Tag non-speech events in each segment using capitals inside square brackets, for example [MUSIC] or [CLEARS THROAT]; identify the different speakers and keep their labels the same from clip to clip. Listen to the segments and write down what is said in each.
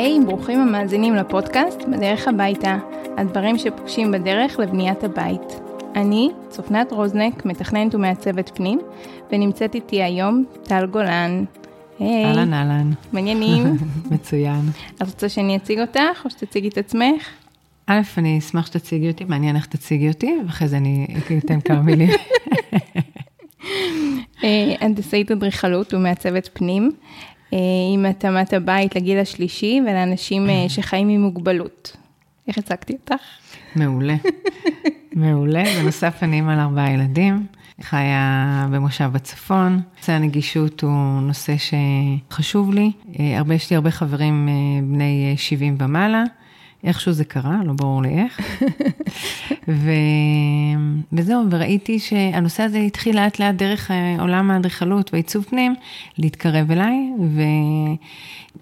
Speaker 1: היי, hey, ברוכים המאזינים לפודקאסט בדרך הביתה, הדברים שפוגשים בדרך לבניית הבית. אני, צופנת רוזנק, מתכננת ומעצבת פנים, ונמצאת איתי היום טל גולן.
Speaker 2: היי. אהלן, אהלן.
Speaker 1: מעניינים? [LAUGHS]
Speaker 2: מצוין.
Speaker 1: את רוצה שאני אציג אותך, או שתציגי את עצמך?
Speaker 2: א', אני אשמח שתציגי אותי, מעניין איך תציגי אותי, ואחרי זה אני אתן כמה מילים. [LAUGHS]
Speaker 1: אה, הנדסאית אדריכלות ומעצבת פנים, עם התאמת הבית לגיל השלישי ולאנשים אה, שחיים עם מוגבלות. איך הצגתי אותך?
Speaker 2: מעולה, [LAUGHS] מעולה. בנוסף, אני אימא לארבעה ילדים, חיה במושב בצפון. נושא הנגישות הוא נושא שחשוב לי. הרבה, יש לי הרבה חברים בני 70 ומעלה. איכשהו זה קרה, לא ברור לי איך. [LAUGHS] ו... וזהו, וראיתי שהנושא הזה התחיל לאט לאט דרך אה, עולם האדריכלות והעיצוב פנים, להתקרב אליי,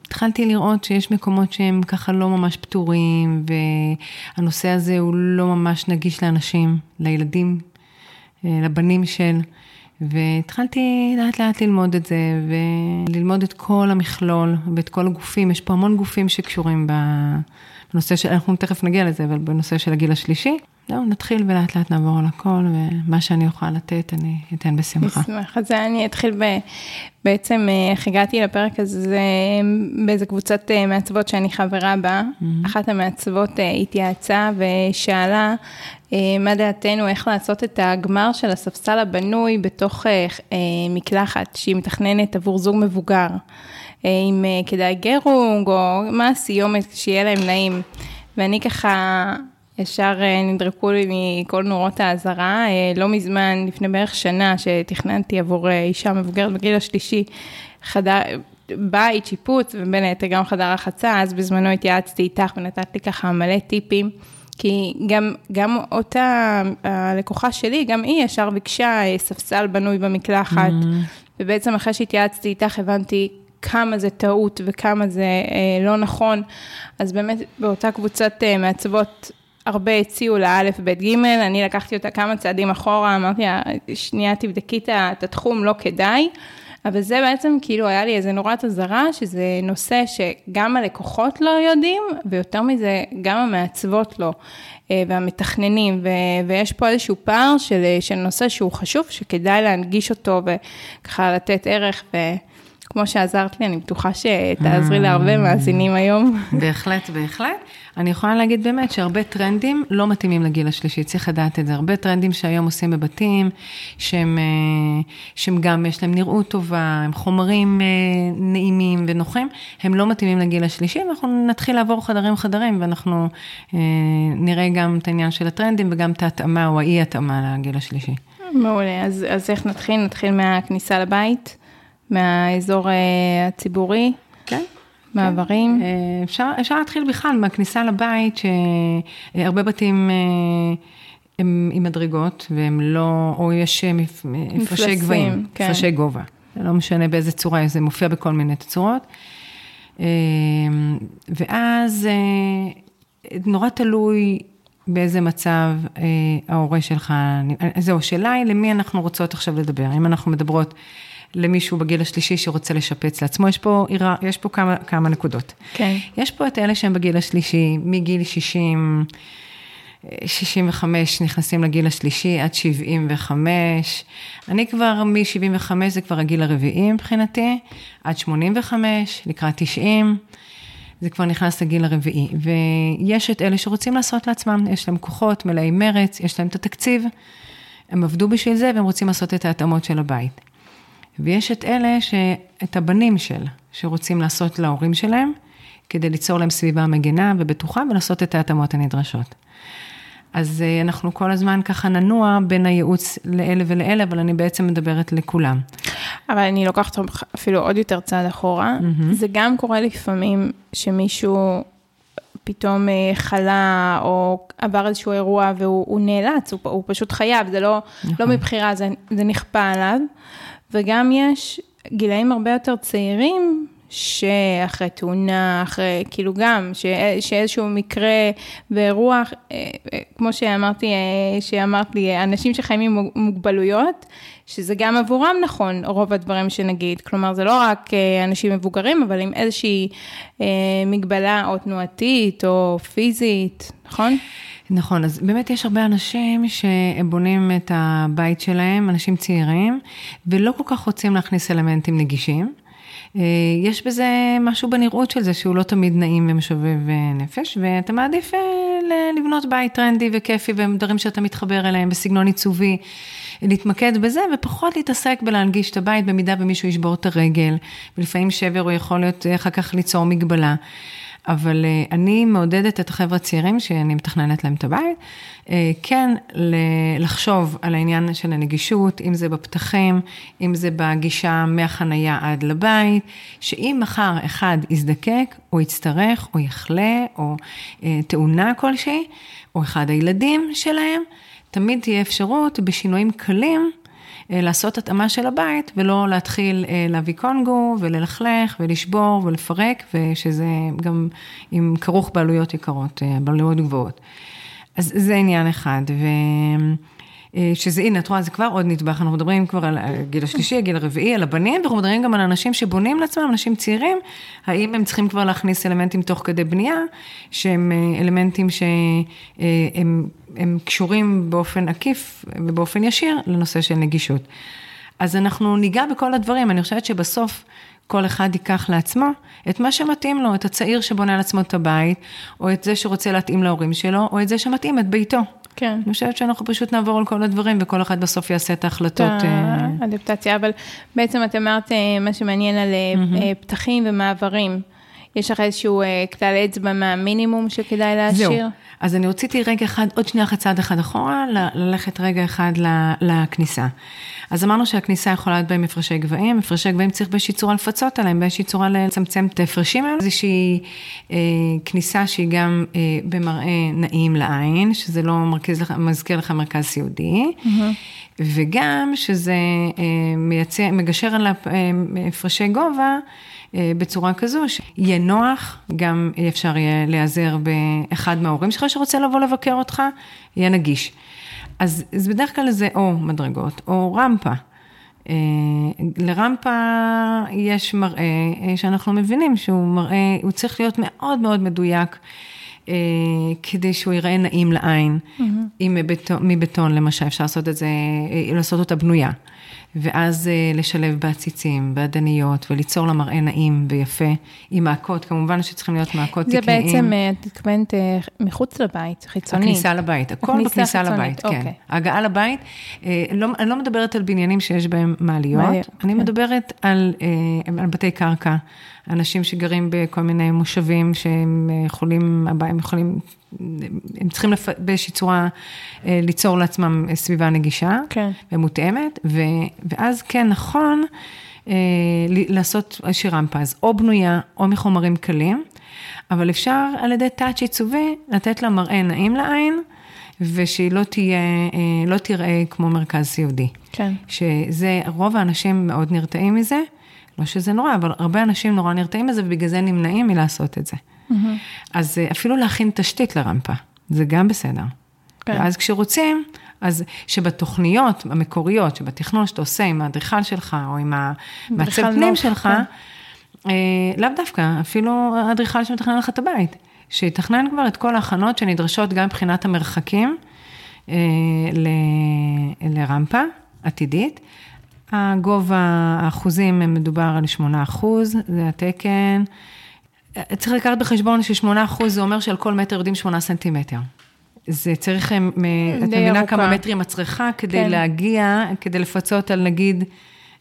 Speaker 2: והתחלתי לראות שיש מקומות שהם ככה לא ממש פתורים, והנושא הזה הוא לא ממש נגיש לאנשים, לילדים, אה, לבנים של... והתחלתי לאט לאט ללמוד את זה, וללמוד את כל המכלול ואת כל הגופים, יש פה המון גופים שקשורים ב... בנושא של, אנחנו תכף נגיע לזה, אבל בנושא של הגיל השלישי, זהו, נתחיל ולאט לאט נעבור על הכל, ומה שאני אוכל לתת, אני אתן בשמחה.
Speaker 1: בשמחה. אז אני אתחיל ב... בעצם, אה, איך הגעתי לפרק הזה, באיזה קבוצת אה, מעצבות שאני חברה בה. Mm-hmm. אחת המעצבות אה, התייעצה ושאלה מה דעתנו, איך לעשות את הגמר של הספסל הבנוי בתוך מקלחת שהיא מתכננת עבור זוג מבוגר. אם כדאי גרונג, או מה הסיומת, שיהיה להם נעים. ואני ככה ישר אה, נדרקו לי מכל נורות האזהרה. אה, לא מזמן, לפני בערך שנה, שתכננתי עבור אה, אישה מבוגרת בגיל השלישי, חדר, בית, שיפוץ, ובין היתר גם חדר רחצה, אז בזמנו התייעצתי איתך ונתת לי ככה מלא טיפים. כי גם, גם אותה הלקוחה שלי, גם היא ישר ביקשה ספסל בנוי במקלחת, mm-hmm. ובעצם אחרי שהתייעצתי איתך הבנתי כמה זה טעות וכמה זה אה, לא נכון. אז באמת באותה קבוצת אה, מעצבות הרבה הציעו לאלף, בית, גימל, אני לקחתי אותה כמה צעדים אחורה, אמרתי לה, שנייה תבדקי את התחום, לא כדאי. אבל זה בעצם כאילו היה לי איזה נורת אזהרה, שזה נושא שגם הלקוחות לא יודעים, ויותר מזה, גם המעצבות לא, אה, והמתכננים, ו- ויש פה איזשהו פער של, של נושא שהוא חשוב, שכדאי להנגיש אותו וככה לתת ערך, ו... כמו שעזרת לי, אני בטוחה שתעזרי להרבה מאזינים היום.
Speaker 2: בהחלט, בהחלט. אני יכולה להגיד באמת שהרבה טרנדים לא מתאימים לגיל השלישי, צריך לדעת את זה. הרבה טרנדים שהיום עושים בבתים, שהם, אה, שהם גם, יש להם נראות טובה, הם חומרים אה, נעימים ונוחים, הם לא מתאימים לגיל השלישי, ואנחנו נתחיל לעבור חדרים חדרים, ואנחנו אה, נראה גם את העניין של הטרנדים וגם את ההתאמה או האי-התאמה לגיל השלישי.
Speaker 1: מעולה, אז, אז איך נתחיל? נתחיל מהכניסה לבית? מהאזור אה, הציבורי?
Speaker 2: כן.
Speaker 1: מעברים?
Speaker 2: כן. אפשר, אפשר להתחיל בכלל מהכניסה לבית, שהרבה בתים אה, הם עם מדרגות, והם לא, או יש הפרשי גבהים, כן. הפרשי גובה. זה לא משנה באיזה צורה, זה מופיע בכל מיני תצורות. ואז נורא תלוי באיזה מצב ההורה שלך, זהו, השאלה היא למי אנחנו רוצות עכשיו לדבר. אם אנחנו מדברות למישהו בגיל השלישי שרוצה לשפץ לעצמו, יש פה, יש פה כמה, כמה נקודות.
Speaker 1: כן.
Speaker 2: יש פה את אלה שהם בגיל השלישי, מגיל 60, 65 נכנסים לגיל השלישי עד 75. אני כבר מ-75 זה כבר הגיל הרביעי מבחינתי, עד 85, לקראת 90. זה כבר נכנס לגיל הרביעי, ויש את אלה שרוצים לעשות לעצמם, יש להם כוחות מלאי מרץ, יש להם את התקציב, הם עבדו בשביל זה והם רוצים לעשות את ההתאמות של הבית. ויש את אלה, ש... את הבנים של, שרוצים לעשות להורים שלהם, כדי ליצור להם סביבה מגינה ובטוחה ולעשות את ההתאמות הנדרשות. אז אה, אנחנו כל הזמן ככה ננוע בין הייעוץ לאלה ולאלה, אבל אני בעצם מדברת לכולם.
Speaker 1: אבל אני לוקחת אפילו עוד יותר צעד אחורה. Mm-hmm. זה גם קורה לפעמים שמישהו פתאום אה, חלה, או עבר איזשהו אירוע והוא נאלץ, הוא, הוא פשוט חייב, זה לא, לא נכון. לא מבחירה, זה, זה נכפה עליו. וגם יש גילאים הרבה יותר צעירים, שאחרי תאונה, אחרי, כאילו גם, ש, שאיזשהו מקרה ואירוע, אה, אה, כמו שאמרתי, אה, שאמרת לי, אנשים שחיים עם מוגבלויות, שזה גם עבורם נכון, רוב הדברים שנגיד. כלומר, זה לא רק אנשים מבוגרים, אבל עם איזושהי מגבלה או תנועתית או פיזית, נכון?
Speaker 2: נכון, אז באמת יש הרבה אנשים שהם בונים את הבית שלהם, אנשים צעירים, ולא כל כך רוצים להכניס אלמנטים נגישים. אה, יש בזה משהו בנראות של זה שהוא לא תמיד נעים ומשובב אה, נפש, ואתה מעדיף אה, לבנות בית טרנדי וכיפי ודברים שאתה מתחבר אליהם בסגנון עיצובי, להתמקד בזה ופחות להתעסק בלהנגיש את הבית במידה ומישהו ישבור את הרגל, ולפעמים שבר הוא יכול להיות אחר כך ליצור מגבלה. אבל אה, אני מעודדת את החבר'ה הצעירים, שאני מתכננת להם את הבית, אה, כן לחשוב על העניין של הנגישות, אם זה בפתחים, אם זה בגישה מהחנייה עד לבית, שאם מחר אחד יזדקק, או יצטרך, או יחלה, או אה, תאונה כלשהי, או אחד הילדים שלהם, תמיד תהיה אפשרות בשינויים קלים. אה, לעשות התאמה של הבית, ולא להתחיל אה, להביא קונגו וללכלך ולשבור ולפרק, ושזה גם עם כרוך בעלויות יקרות, אה, בעלויות גבוהות. אז זה עניין אחד. ו... שזה, הנה, את רואה, זה כבר עוד נדבך, אנחנו מדברים כבר על הגיל השלישי, הגיל הרביעי, על הבנים, ואנחנו מדברים גם על אנשים שבונים לעצמם, אנשים צעירים, האם הם צריכים כבר להכניס אלמנטים תוך כדי בנייה, שהם אלמנטים שהם הם קשורים באופן עקיף ובאופן ישיר לנושא של נגישות. אז אנחנו ניגע בכל הדברים, אני חושבת שבסוף כל אחד ייקח לעצמו את מה שמתאים לו, את הצעיר שבונה לעצמו את הבית, או את זה שרוצה להתאים להורים שלו, או את זה שמתאים את ביתו.
Speaker 1: כן.
Speaker 2: אני חושבת שאנחנו פשוט נעבור על כל הדברים, וכל אחד בסוף יעשה את ההחלטות.
Speaker 1: האדפטציה, אבל בעצם את אמרת אה, מה שמעניין על mm-hmm. פתחים ומעברים. יש לך איזשהו כלל אצבע מהמינימום שכדאי להשאיר? זהו.
Speaker 2: אז אני רציתי רגע אחד, עוד שנייה אחת צעד אחד אחורה, ללכת רגע אחד לכניסה. אז אמרנו שהכניסה יכולה להיות בהם הפרשי גבהים, הפרשי גבהים צריך באיזושהי צורה לפצות עליהם, באיזושהי צורה לצמצם את ההפרשים האלה. איזושהי אה, כניסה שהיא גם אה, במראה נעים לעין, שזה לא מרכז, מזכיר לך מרכז סיעודי, mm-hmm. וגם שזה אה, מייצר, מגשר על הפרשי אה, גובה. אה, בצורה כזו שיהיה נוח, גם אפשר יהיה להיעזר באחד מההורים שלך שרוצה לבוא לבקר אותך, יהיה נגיש. אז, אז בדרך כלל זה או מדרגות או רמפה. אה, לרמפה יש מראה אה, שאנחנו מבינים שהוא מראה, הוא צריך להיות מאוד מאוד מדויק. כדי שהוא ייראה נעים לעין. Mm-hmm. אם מבטון, מבטון למשל, אפשר לעשות את זה, לעשות אותה בנויה. ואז אה, לשלב בעציצים, באדניות, וליצור לה מראה נעים ויפה, עם מעקות, כמובן שצריכים להיות מעקות תקניים.
Speaker 1: זה בעצם, את מתכוונת אה, מחוץ לבית, חיצוני.
Speaker 2: הכניסה לבית, הכל בכניסה לבית, כן. אוקיי. הגעה לבית, לא, אני לא מדברת על בניינים שיש בהם מעליות, מעליות אני כן. מדברת על, על בתי קרקע, אנשים שגרים בכל מיני מושבים שהם יכולים, הם יכולים הם צריכים לפ... באיזושהי צורה אה, ליצור לעצמם סביבה נגישה כן. ומותאמת, ו... ואז כן נכון אה, לעשות איזושהי רמפה, אז או בנויה או מחומרים קלים, אבל אפשר על ידי טאץ' עיצובי לתת לה מראה נעים לעין. ושהיא לא תהיה, אה, לא תראה כמו מרכז סיעודי.
Speaker 1: כן.
Speaker 2: שזה, רוב האנשים מאוד נרתעים מזה, לא שזה נורא, אבל הרבה אנשים נורא נרתעים מזה, ובגלל זה נמנעים מלעשות את זה. Mm-hmm. אז אה, אפילו להכין תשתית לרמפה, זה גם בסדר. כן. ואז כשרוצים, אז שבתוכניות המקוריות, שבתכנון שאתה עושה עם האדריכל שלך, או עם המעצב פנים שלך, כן. אה, לאו דווקא, אפילו האדריכל שמתכנן לך את הבית, שיתכנן כבר את כל ההכנות שנדרשות גם מבחינת המרחקים אה, ל, לרמפה עתידית. הגובה, האחוזים, מדובר על 8 אחוז, זה התקן. צריך לקחת בחשבון ששמונה אחוז זה אומר שעל כל מטר יורדים שמונה סנטימטר. זה צריך, אה, את מבינה כמה מטרים את צריכה כדי כן. להגיע, כדי לפצות על נגיד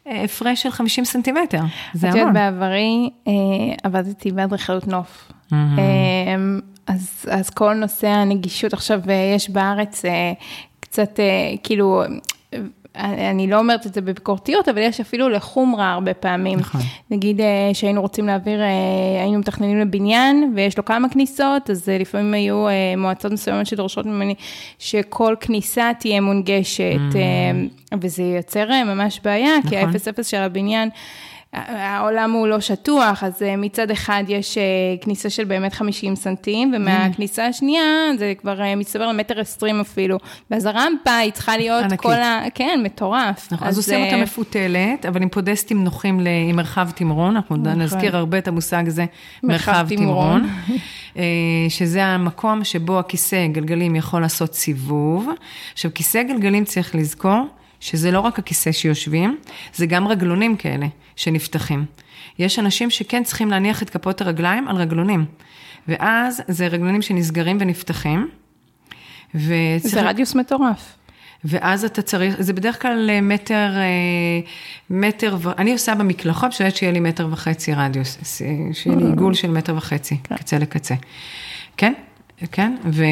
Speaker 2: אה, הפרש של 50 סנטימטר, זה המון.
Speaker 1: את יודעת, בעברי אה, עבדתי באדריכלות נוף. Mm-hmm. אז, אז כל נושא הנגישות, עכשיו יש בארץ קצת כאילו אני לא אומרת את זה בביקורתיות, אבל יש אפילו לחומרה הרבה פעמים. נכון. נגיד אה, שהיינו רוצים להעביר, אה, היינו מתכננים לבניין, ויש לו כמה כניסות, אז אה, לפעמים היו מועצות מסוימות שדורשות ממני שכל כניסה תהיה מונגשת, mm. וזה יוצר ממש בעיה, נכון. כי ה-0-0 של הבניין... העולם הוא לא שטוח, אז אה, מצד אחד יש אה, כניסה של באמת 50 סנטים, ומהכניסה השנייה זה כבר אה, מצטבר למטר 20 אפילו. ואז הרמפה היא צריכה להיות
Speaker 2: ענקית.
Speaker 1: כל ה... כן, מטורף.
Speaker 2: נכון, אז עושים אותה מפותלת, אבל עם פודסטים נוחים ל- עם מרחב תמרון, אנחנו
Speaker 1: נכון.
Speaker 2: נזכיר הרבה את המושג הזה,
Speaker 1: מרחב תמרון. [LAUGHS]
Speaker 2: שזה המקום שבו הכיסא גלגלים יכול לעשות סיבוב. עכשיו, כיסא גלגלים צריך לזכור שזה לא רק הכיסא שיושבים, זה גם רגלונים כאלה שנפתחים. יש אנשים שכן צריכים להניח את כפות הרגליים על רגלונים, ואז זה רגלונים שנסגרים ונפתחים. וצריך-
Speaker 1: זה רדיוס מטורף.
Speaker 2: ואז אתה צריך, זה בדרך כלל אה, מטר, אה, מטר, אני עושה במקלחות, בשביל שיהיה לי מטר וחצי רדיוס, ס- שיהיה לי עיגול של מטר וחצי, קצה לקצה. כן, כן, ו,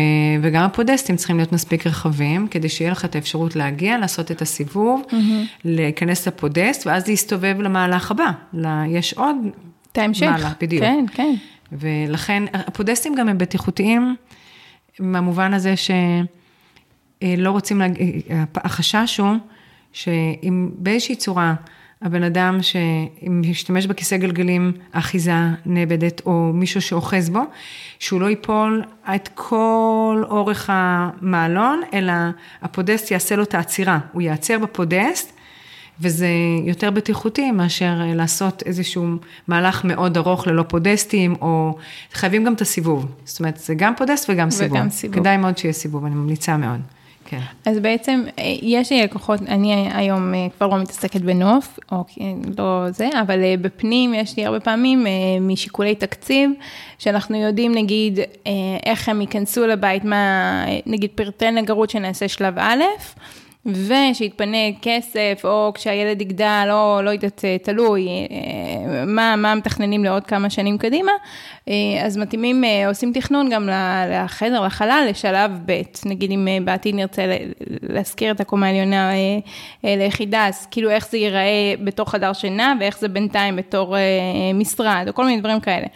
Speaker 2: וגם הפודסטים צריכים להיות מספיק רחבים, כדי שיהיה לך את האפשרות להגיע, לעשות את הסיבוב, להיכנס לפודסט, ואז להסתובב למהלך הבא. לה- יש עוד
Speaker 1: את ההמשך.
Speaker 2: מהלך, בדיוק.
Speaker 1: כן, כן.
Speaker 2: ולכן, הפודסטים גם הם בטיחותיים, מהמובן הזה שלא רוצים, להג... החשש הוא שאם באיזושהי צורה הבן אדם שאם ישתמש בכיסא גלגלים, אחיזה נאבדת, או מישהו שאוחז בו, שהוא לא ייפול את כל אורך המעלון, אלא הפודסט יעשה לו את העצירה. הוא יעצר בפודסט, וזה יותר בטיחותי מאשר לעשות איזשהו מהלך מאוד ארוך ללא פודסטים, או חייבים גם את הסיבוב. זאת אומרת, זה גם פודסט וגם סיבוב.
Speaker 1: וגם סיבוב.
Speaker 2: כדאי מאוד שיהיה סיבוב, אני ממליצה מאוד. כן.
Speaker 1: אז בעצם אה, יש לי לקוחות, אני היום אה, כבר לא מתעסקת בנוף, או כן, לא זה, אבל אה, בפנים יש לי הרבה פעמים אה, משיקולי תקציב, שאנחנו יודעים נגיד אה, איך הם ייכנסו לבית, מה, אה, נגיד פרטי נגרות שנעשה שלב א', ושיתפנה כסף, או כשהילד יגדל, או לא יודעת, אה, תלוי, אה, מה, מה מתכננים לעוד כמה שנים קדימה, אה, אז מתאימים, עושים תכנון גם לחדר, לחלל, לשלב ב', נגיד אם בעתיד נרצה להשכיר את הקומה העליונה ליחידה, אז כאילו איך זה ייראה בתור חדר שינה, ואיך זה בינתיים בתור משרד, או כל מיני דברים כאלה.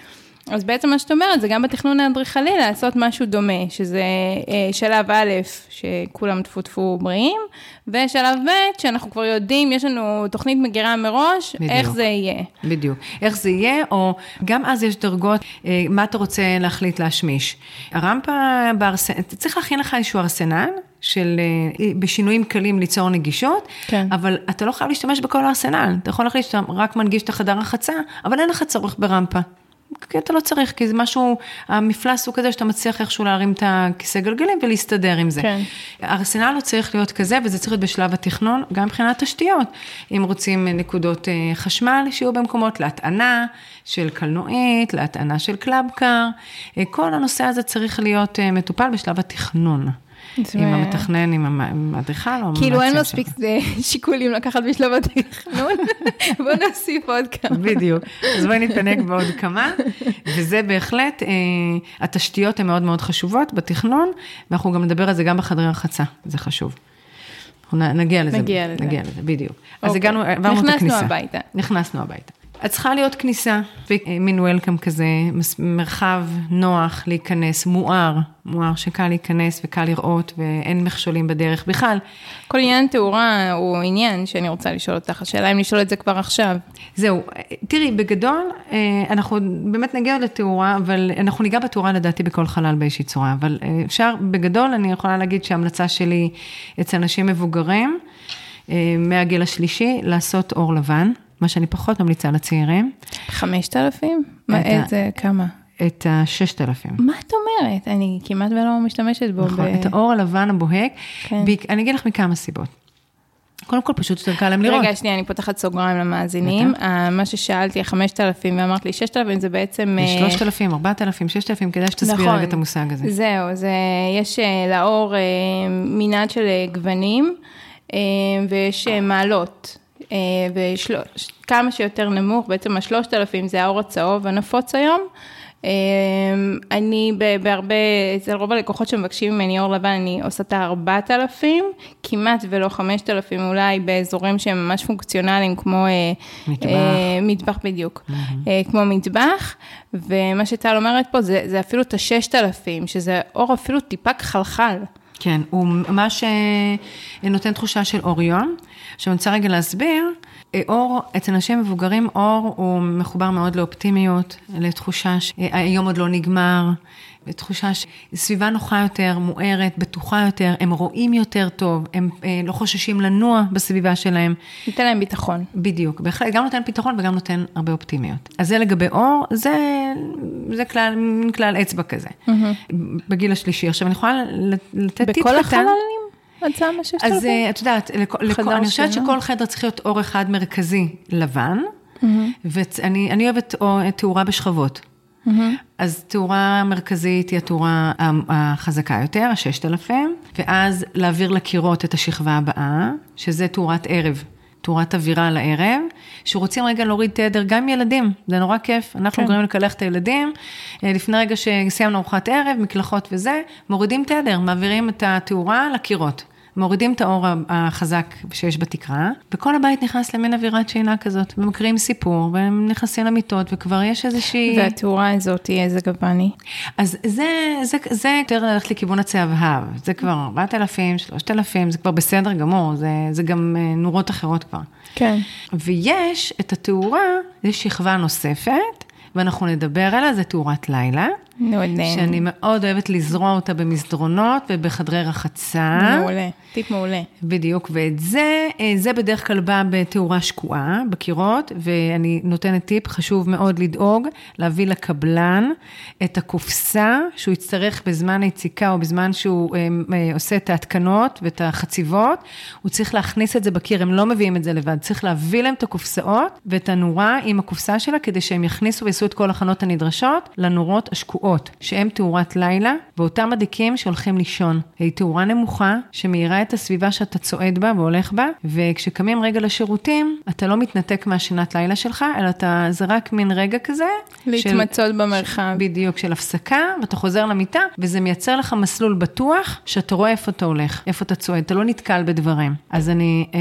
Speaker 1: אז בעצם מה שאת אומרת, זה גם בתכנון האדריכלי לעשות משהו דומה, שזה אה, שלב א', שכולם טפו טפו בריאים, ושלב ב', שאנחנו כבר יודעים, יש לנו תוכנית מגירה מראש,
Speaker 2: בדיוק.
Speaker 1: איך זה יהיה.
Speaker 2: בדיוק. איך זה יהיה, או גם אז יש דרגות, אה, מה אתה רוצה להחליט להשמיש. הרמפה אתה צריך להכין לך איזשהו ארסנל. של אה, בשינויים קלים ליצור נגישות,
Speaker 1: כן.
Speaker 2: אבל אתה לא חייב להשתמש בכל הארסנל, אתה יכול להחליט שאתה רק מנגיש את החדר רחצה, אבל אין לך צורך ברמפה. כי אתה לא צריך, כי זה משהו, המפלס הוא כזה שאתה מצליח איכשהו להרים את הכיסא גלגלים ולהסתדר עם זה.
Speaker 1: כן.
Speaker 2: הארסנל לא צריך להיות כזה, וזה צריך להיות בשלב התכנון, גם מבחינת תשתיות. אם רוצים נקודות אה, חשמל, שיהיו במקומות להטענה של קלנועית, להטענה של קלאבקר, אה, כל הנושא הזה צריך להיות אה, מטופל בשלב התכנון. עם המתכנן, עם האדריכל או
Speaker 1: כאילו אין מספיק. אה, [LAUGHS] שיקולים לקחת בשלב התכנון, [LAUGHS] בוא נוסיף עוד כמה.
Speaker 2: בדיוק. אז בואי נתענג בעוד כמה, וזה בהחלט, אה, התשתיות הן מאוד מאוד חשובות בתכנון, ואנחנו גם נדבר על זה גם בחדרי רחצה, זה חשוב. אנחנו נגיע לזה.
Speaker 1: נגיע לזה.
Speaker 2: נגיע לזה, בדיוק. אז
Speaker 1: אוקיי.
Speaker 2: הגענו, עברנו את
Speaker 1: נכנסנו
Speaker 2: הכניסה.
Speaker 1: הביתה.
Speaker 2: נכנסנו הביתה. אז צריכה להיות כניסה, מין וולקאם כזה, מרחב נוח להיכנס, מואר, מואר שקל להיכנס וקל לראות ואין מכשולים בדרך בכלל.
Speaker 1: כל עניין תאורה הוא עניין שאני רוצה לשאול אותך, השאלה אם לשאול את זה כבר עכשיו.
Speaker 2: זהו, תראי, בגדול, אה, אנחנו באמת נגיע עוד לתאורה, אבל אנחנו ניגע בתאורה לדעתי בכל חלל באיזושהי צורה, אבל אה, אפשר, בגדול, אני יכולה להגיד שההמלצה שלי אצל אנשים מבוגרים, אה, מהגיל השלישי, לעשות אור לבן, מה שאני פחות ממליצה לצעירים,
Speaker 1: 5,000? מה, איזה, כמה?
Speaker 2: את ה-6,000.
Speaker 1: מה את אומרת? אני כמעט ולא משתמשת בו.
Speaker 2: נכון,
Speaker 1: ב-
Speaker 2: את האור הלבן הבוהק,
Speaker 1: כן.
Speaker 2: בעיק- אני אגיד לך מכמה סיבות. קודם כל, פשוט יותר קל להם לראות.
Speaker 1: רגע, שנייה, אני פותחת סוגריים למאזינים. אה, מה ששאלתי, ה-5,000 ואמרת לי 6,000, זה בעצם... אה,
Speaker 2: 3,000, 4,000, 6,000, כדאי שתסביר
Speaker 1: נכון.
Speaker 2: רגע את המושג הזה.
Speaker 1: זהו, זה, יש אה, לאור אה, מנעד של אה, גוונים, אה, ויש אה, מעלות. אה, וכמה שיותר נמוך, בעצם השלושת אלפים זה האור הצהוב הנפוץ היום. אה, אני בהרבה, אצל רוב הלקוחות שמבקשים ממני אור לבן, אני עושה את הארבעת אלפים, כמעט ולא חמשת אלפים, אולי באזורים שהם ממש פונקציונליים, כמו... אה,
Speaker 2: מטבח.
Speaker 1: אה, מטבח בדיוק, אה, כמו מטבח, ומה שטל אומרת פה זה, זה אפילו את הששת אלפים, שזה אור אפילו טיפה כחלחל.
Speaker 2: כן, הוא ממש נותן תחושה של אור יום. עכשיו אני רוצה רגע להסביר, אור, אצל אנשים מבוגרים, אור הוא מחובר מאוד לאופטימיות, לתחושה שהיום עוד לא נגמר, לתחושה שסביבה נוחה יותר, מוארת, בטוחה יותר, הם רואים יותר טוב, הם אה, לא חוששים לנוע בסביבה שלהם.
Speaker 1: ניתן להם ביטחון.
Speaker 2: בדיוק, בהחלט, גם נותן ביטחון וגם נותן הרבה אופטימיות. אז זה לגבי אור, זה, זה כלל, כלל אצבע כזה, mm-hmm. בגיל השלישי. עכשיו, אני יכולה לתת טיפ
Speaker 1: קטן. בכל החללים? עד סמה ששת
Speaker 2: אז אה, את יודעת, אני חושבת שכל חדר צריך להיות אור אחד מרכזי לבן, mm-hmm. ואני אוהבת תאורה בשכבות. Mm-hmm. אז תאורה מרכזית היא התאורה החזקה יותר, הששת אלפים, ואז להעביר לקירות את השכבה הבאה, שזה תאורת ערב. תאורת אווירה לערב, שרוצים רגע להוריד תדר, גם ילדים, זה נורא כיף, אנחנו כן. גורמים לקלח את הילדים, אה, לפני רגע שסיימנו ארוחת ערב, מקלחות וזה, מורידים תדר, מעבירים את התאורה לקירות. מורידים את האור החזק שיש בתקרה, וכל הבית נכנס למין אווירת שינה כזאת, ומקריאים סיפור, והם נכנסים למיטות, וכבר יש איזושהי...
Speaker 1: והתאורה הזאת היא איזה גוואני?
Speaker 2: אז זה, זה, זה יותר ללכת לכיוון הצהבהב, זה כבר 4,000, 3,000, זה כבר בסדר גמור, זה, זה גם אה, נורות אחרות כבר.
Speaker 1: כן.
Speaker 2: ויש את התאורה, יש שכבה נוספת, ואנחנו נדבר עליה, זה תאורת לילה.
Speaker 1: מעולה.
Speaker 2: שאני מאוד אוהבת לזרוע אותה במסדרונות ובחדרי רחצה.
Speaker 1: מעולה, טיפ מעולה.
Speaker 2: בדיוק, ואת זה, אה, זה בדרך כלל בא בתאורה שקועה, בקירות, ואני נותנת טיפ, חשוב מאוד לדאוג, להביא לקבלן את הקופסה שהוא יצטרך בזמן היציקה או בזמן שהוא אה, אה, עושה את ההתקנות ואת החציבות, הוא צריך להכניס את זה בקיר, הם לא מביאים את זה לבד, צריך להביא להם את הקופסאות ואת הנורה עם הקופסה שלה, כדי שהם יכניסו ויעשו את כל הכנות הנדרשות לנורות השקועות. תאורות, שהן תאורת לילה, ואותם מדליקים שהולכים לישון. היא תאורה נמוכה, שמאירה את הסביבה שאתה צועד בה והולך בה, וכשקמים רגע לשירותים, אתה לא מתנתק מהשינת לילה שלך, אלא אתה, זה רק מין רגע כזה.
Speaker 1: להתמצות של, במרחב.
Speaker 2: בדיוק, של הפסקה, ואתה חוזר למיטה, וזה מייצר לך מסלול בטוח, שאתה רואה איפה אתה הולך, איפה אתה צועד, אתה לא נתקל בדברים. אז אני אה,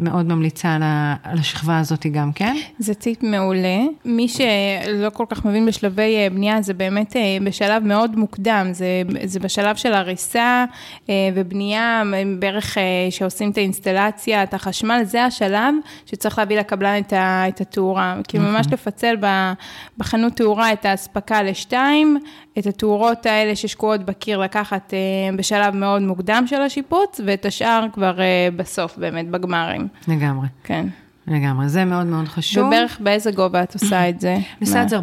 Speaker 2: מאוד ממליצה על, על השכבה הזאת גם, כן?
Speaker 1: זה טיפ מעולה. מי שלא כל כך מבין בשלבי אה, בנייה, זה באמת אה, בשלב מאוד מוקדם, זה, זה בשלב של הריסה אה, ובנייה, בערך אה, שעושים את האינסטלציה, את החשמל, זה השלב שצריך להביא לקבלן את, ה, את התאורה. כי ממש נכון. לפצל בחנות תאורה את האספקה לשתיים, את התאורות האלה ששקועות בקיר לקחת בשלב מאוד מוקדם של השיפוץ, ואת השאר כבר בסוף באמת, בגמרים.
Speaker 2: לגמרי.
Speaker 1: כן.
Speaker 2: לגמרי, זה מאוד מאוד חשוב.
Speaker 1: ובערך באיזה גובה את עושה את זה?
Speaker 2: אני [CLEARS THROAT] עושה את זה 40-45,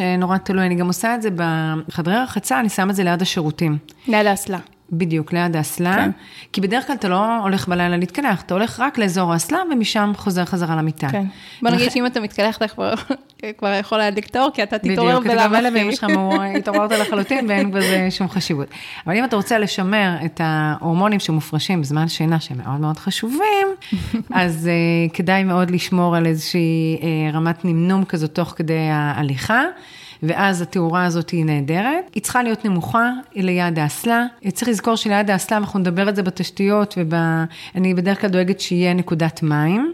Speaker 2: אה, נורא תלוי, אני גם עושה את זה בחדרי רחצה, אני שמה את זה ליד השירותים.
Speaker 1: ליד האסלה.
Speaker 2: בדיוק, ליד האסלה. כן. כי בדרך כלל אתה לא הולך בלילה להתקלח, אתה הולך רק לאזור האסלה ומשם חוזר חזרה למיטה.
Speaker 1: כן. בוא נגיד שאם אתה מתקלח, אתה כבר, כבר יכול להדליק את האור, כי אתה תתעורר
Speaker 2: בלאו הכי. בדיוק, אתה שלך התעוררת לחלוטין ואין בזה שום חשיבות. אבל אם אתה רוצה לשמר את ההורמונים שמופרשים בזמן שינה, שהם מאוד מאוד חשובים, [LAUGHS] אז uh, כדאי מאוד לשמור על איזושהי uh, רמת נמנום כזאת תוך כדי ההליכה. ואז התאורה הזאת היא נהדרת. היא צריכה להיות נמוכה, ליד האסלה. צריך לזכור שליד האסלה, אנחנו נדבר על זה בתשתיות, ואני בדרך כלל דואגת שיהיה נקודת מים.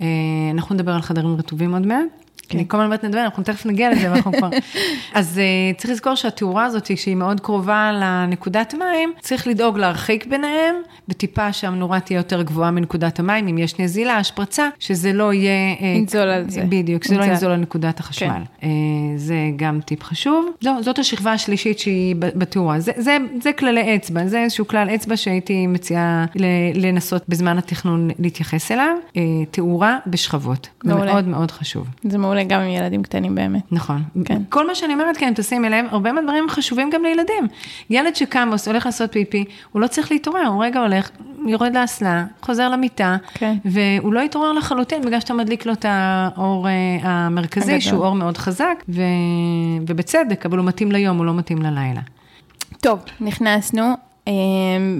Speaker 2: אה, אנחנו נדבר על חדרים רטובים עוד מעט. כן. אני כל הזמן אומרת נדבר, אנחנו תכף נגיע לזה, ואנחנו כבר... [LAUGHS] אז uh, צריך לזכור שהתאורה הזאת, שהיא מאוד קרובה לנקודת מים, צריך לדאוג להרחיק ביניהם, וטיפה שהמנורה תהיה יותר גבוהה מנקודת המים, אם יש נזילה, השפרצה, שזה לא יהיה...
Speaker 1: אה, ינזול על זה.
Speaker 2: בדיוק, שזה לא ינזול על נקודת החשמל. כן. Uh, זה גם טיפ חשוב. זו, זאת השכבה השלישית שהיא בתאורה. זה, זה, זה כללי אצבע, זה איזשהו כלל אצבע שהייתי מציעה לנסות בזמן התכנון להתייחס אליו. Uh, תאורה בשכבות. זה מאוד מאוד חשוב.
Speaker 1: זה מעולה. מעולה גם עם ילדים קטנים באמת.
Speaker 2: נכון. כן. כל מה שאני אומרת כן, תשימי לב, הרבה מהדברים חשובים גם לילדים. ילד שקם והולך לעשות פיפי, הוא לא צריך להתעורר, הוא רגע הולך, יורד לאסלה, חוזר למיטה, כן. והוא לא יתעורר לחלוטין בגלל שאתה מדליק לו את האור אה, המרכזי, הגדול. שהוא אור מאוד חזק, ו... ובצדק, אבל הוא מתאים ליום, הוא לא מתאים ללילה.
Speaker 1: טוב, נכנסנו. אה,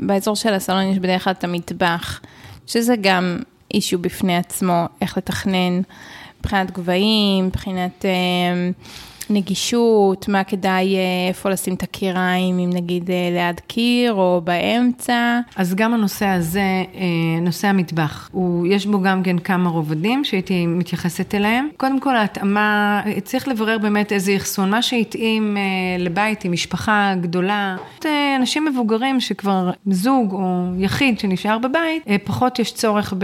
Speaker 1: באזור של הסלון יש בדרך כלל את המטבח, שזה גם אישיו בפני עצמו, איך לתכנן. מבחינת גבהים, מבחינת אה, נגישות, מה כדאי, אה, איפה לשים את הקיריים, אם נגיד אה, ליד קיר או באמצע.
Speaker 2: אז גם הנושא הזה, נושא המטבח, הוא, יש בו גם כן כמה רובדים שהייתי מתייחסת אליהם. קודם כל ההתאמה, צריך לברר באמת איזה אחסון, מה שהתאים לבית עם משפחה גדולה. אנשים מבוגרים שכבר זוג או יחיד שנשאר בבית, אה, פחות יש צורך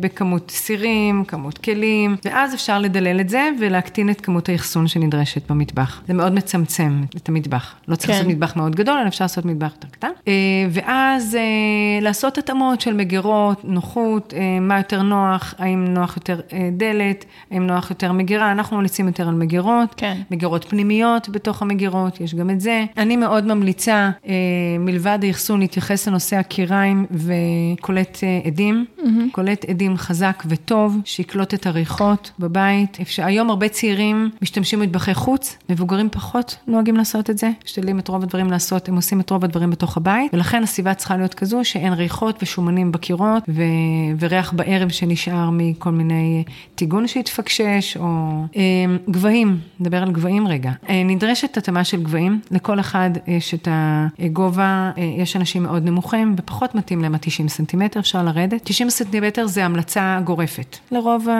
Speaker 2: בכמות סירים, כמות כלים, ואז אפשר לדלל את זה ולהקטין את כמות האחסון שנדרשת במטבח. זה מאוד מצמצם את המטבח. לא צריך כן. לעשות מטבח מאוד גדול, אלא אפשר לעשות מטבח יותר קטן. אה, ואז לעשות התאמות של מגירות, נוחות, מה יותר נוח, האם נוח יותר דלת, האם נוח יותר מגירה, אנחנו ממליצים יותר על מגירות, כן. מגירות פנימיות בתוך המגירות, יש גם את זה. אני מאוד ממליצה, אה, מלבד האחסון, להתייחס לנושא הקיריים וקולט אה, עדים, mm-hmm. קולט עדים חזק וטוב, שיקלוט את הריחות בבית. אפשר, היום הרבה צעירים משתמשים במטבחי חוץ, מבוגרים פחות נוהגים לעשות את זה, משתדלים את רוב הדברים לעשות, הם עושים את רוב הדברים בתוך הבית, ולכן הסביבה צריכה להיות כזו שאין ריחות ושומנים בקירות, ו... וריח בערב שנשאר מכל מיני טיגון שהתפקשש, או אה, גבהים, נדבר על גבהים רגע. אה, נדרשת התאמה של גבהים, לכל אחד יש את הגובה, אה, יש אנשים מאוד נמוכים ופחות מתאים להם ה-90 סנטימטר, אפשר לרדת. 90 סנטימטר זה המלצה גורפת, לרוב ה...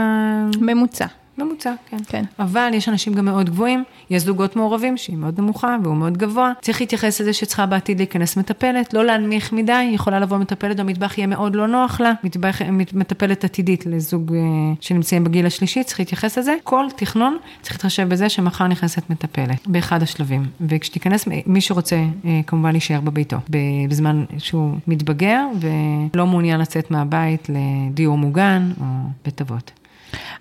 Speaker 1: ממוצע.
Speaker 2: ממוצע, כן. כן. אבל יש אנשים גם מאוד גבוהים, יש זוגות מעורבים שהיא מאוד נמוכה והוא מאוד גבוה. צריך להתייחס לזה שצריכה בעתיד להיכנס מטפלת, לא להנמיך מדי, יכולה לבוא מטפלת במטבח, יהיה מאוד לא נוח לה, מטבח, מטפלת עתידית לזוג אה, שנמצאים בגיל השלישי, צריך להתייחס לזה. כל תכנון צריך להתחשב בזה שמחר נכנסת מטפלת, באחד השלבים. וכשתיכנס, מי שרוצה אה, כמובן להישאר בביתו, בזמן שהוא מתבגר ולא מעוניין לצאת מהבית לדיור מוגן או בית אבות.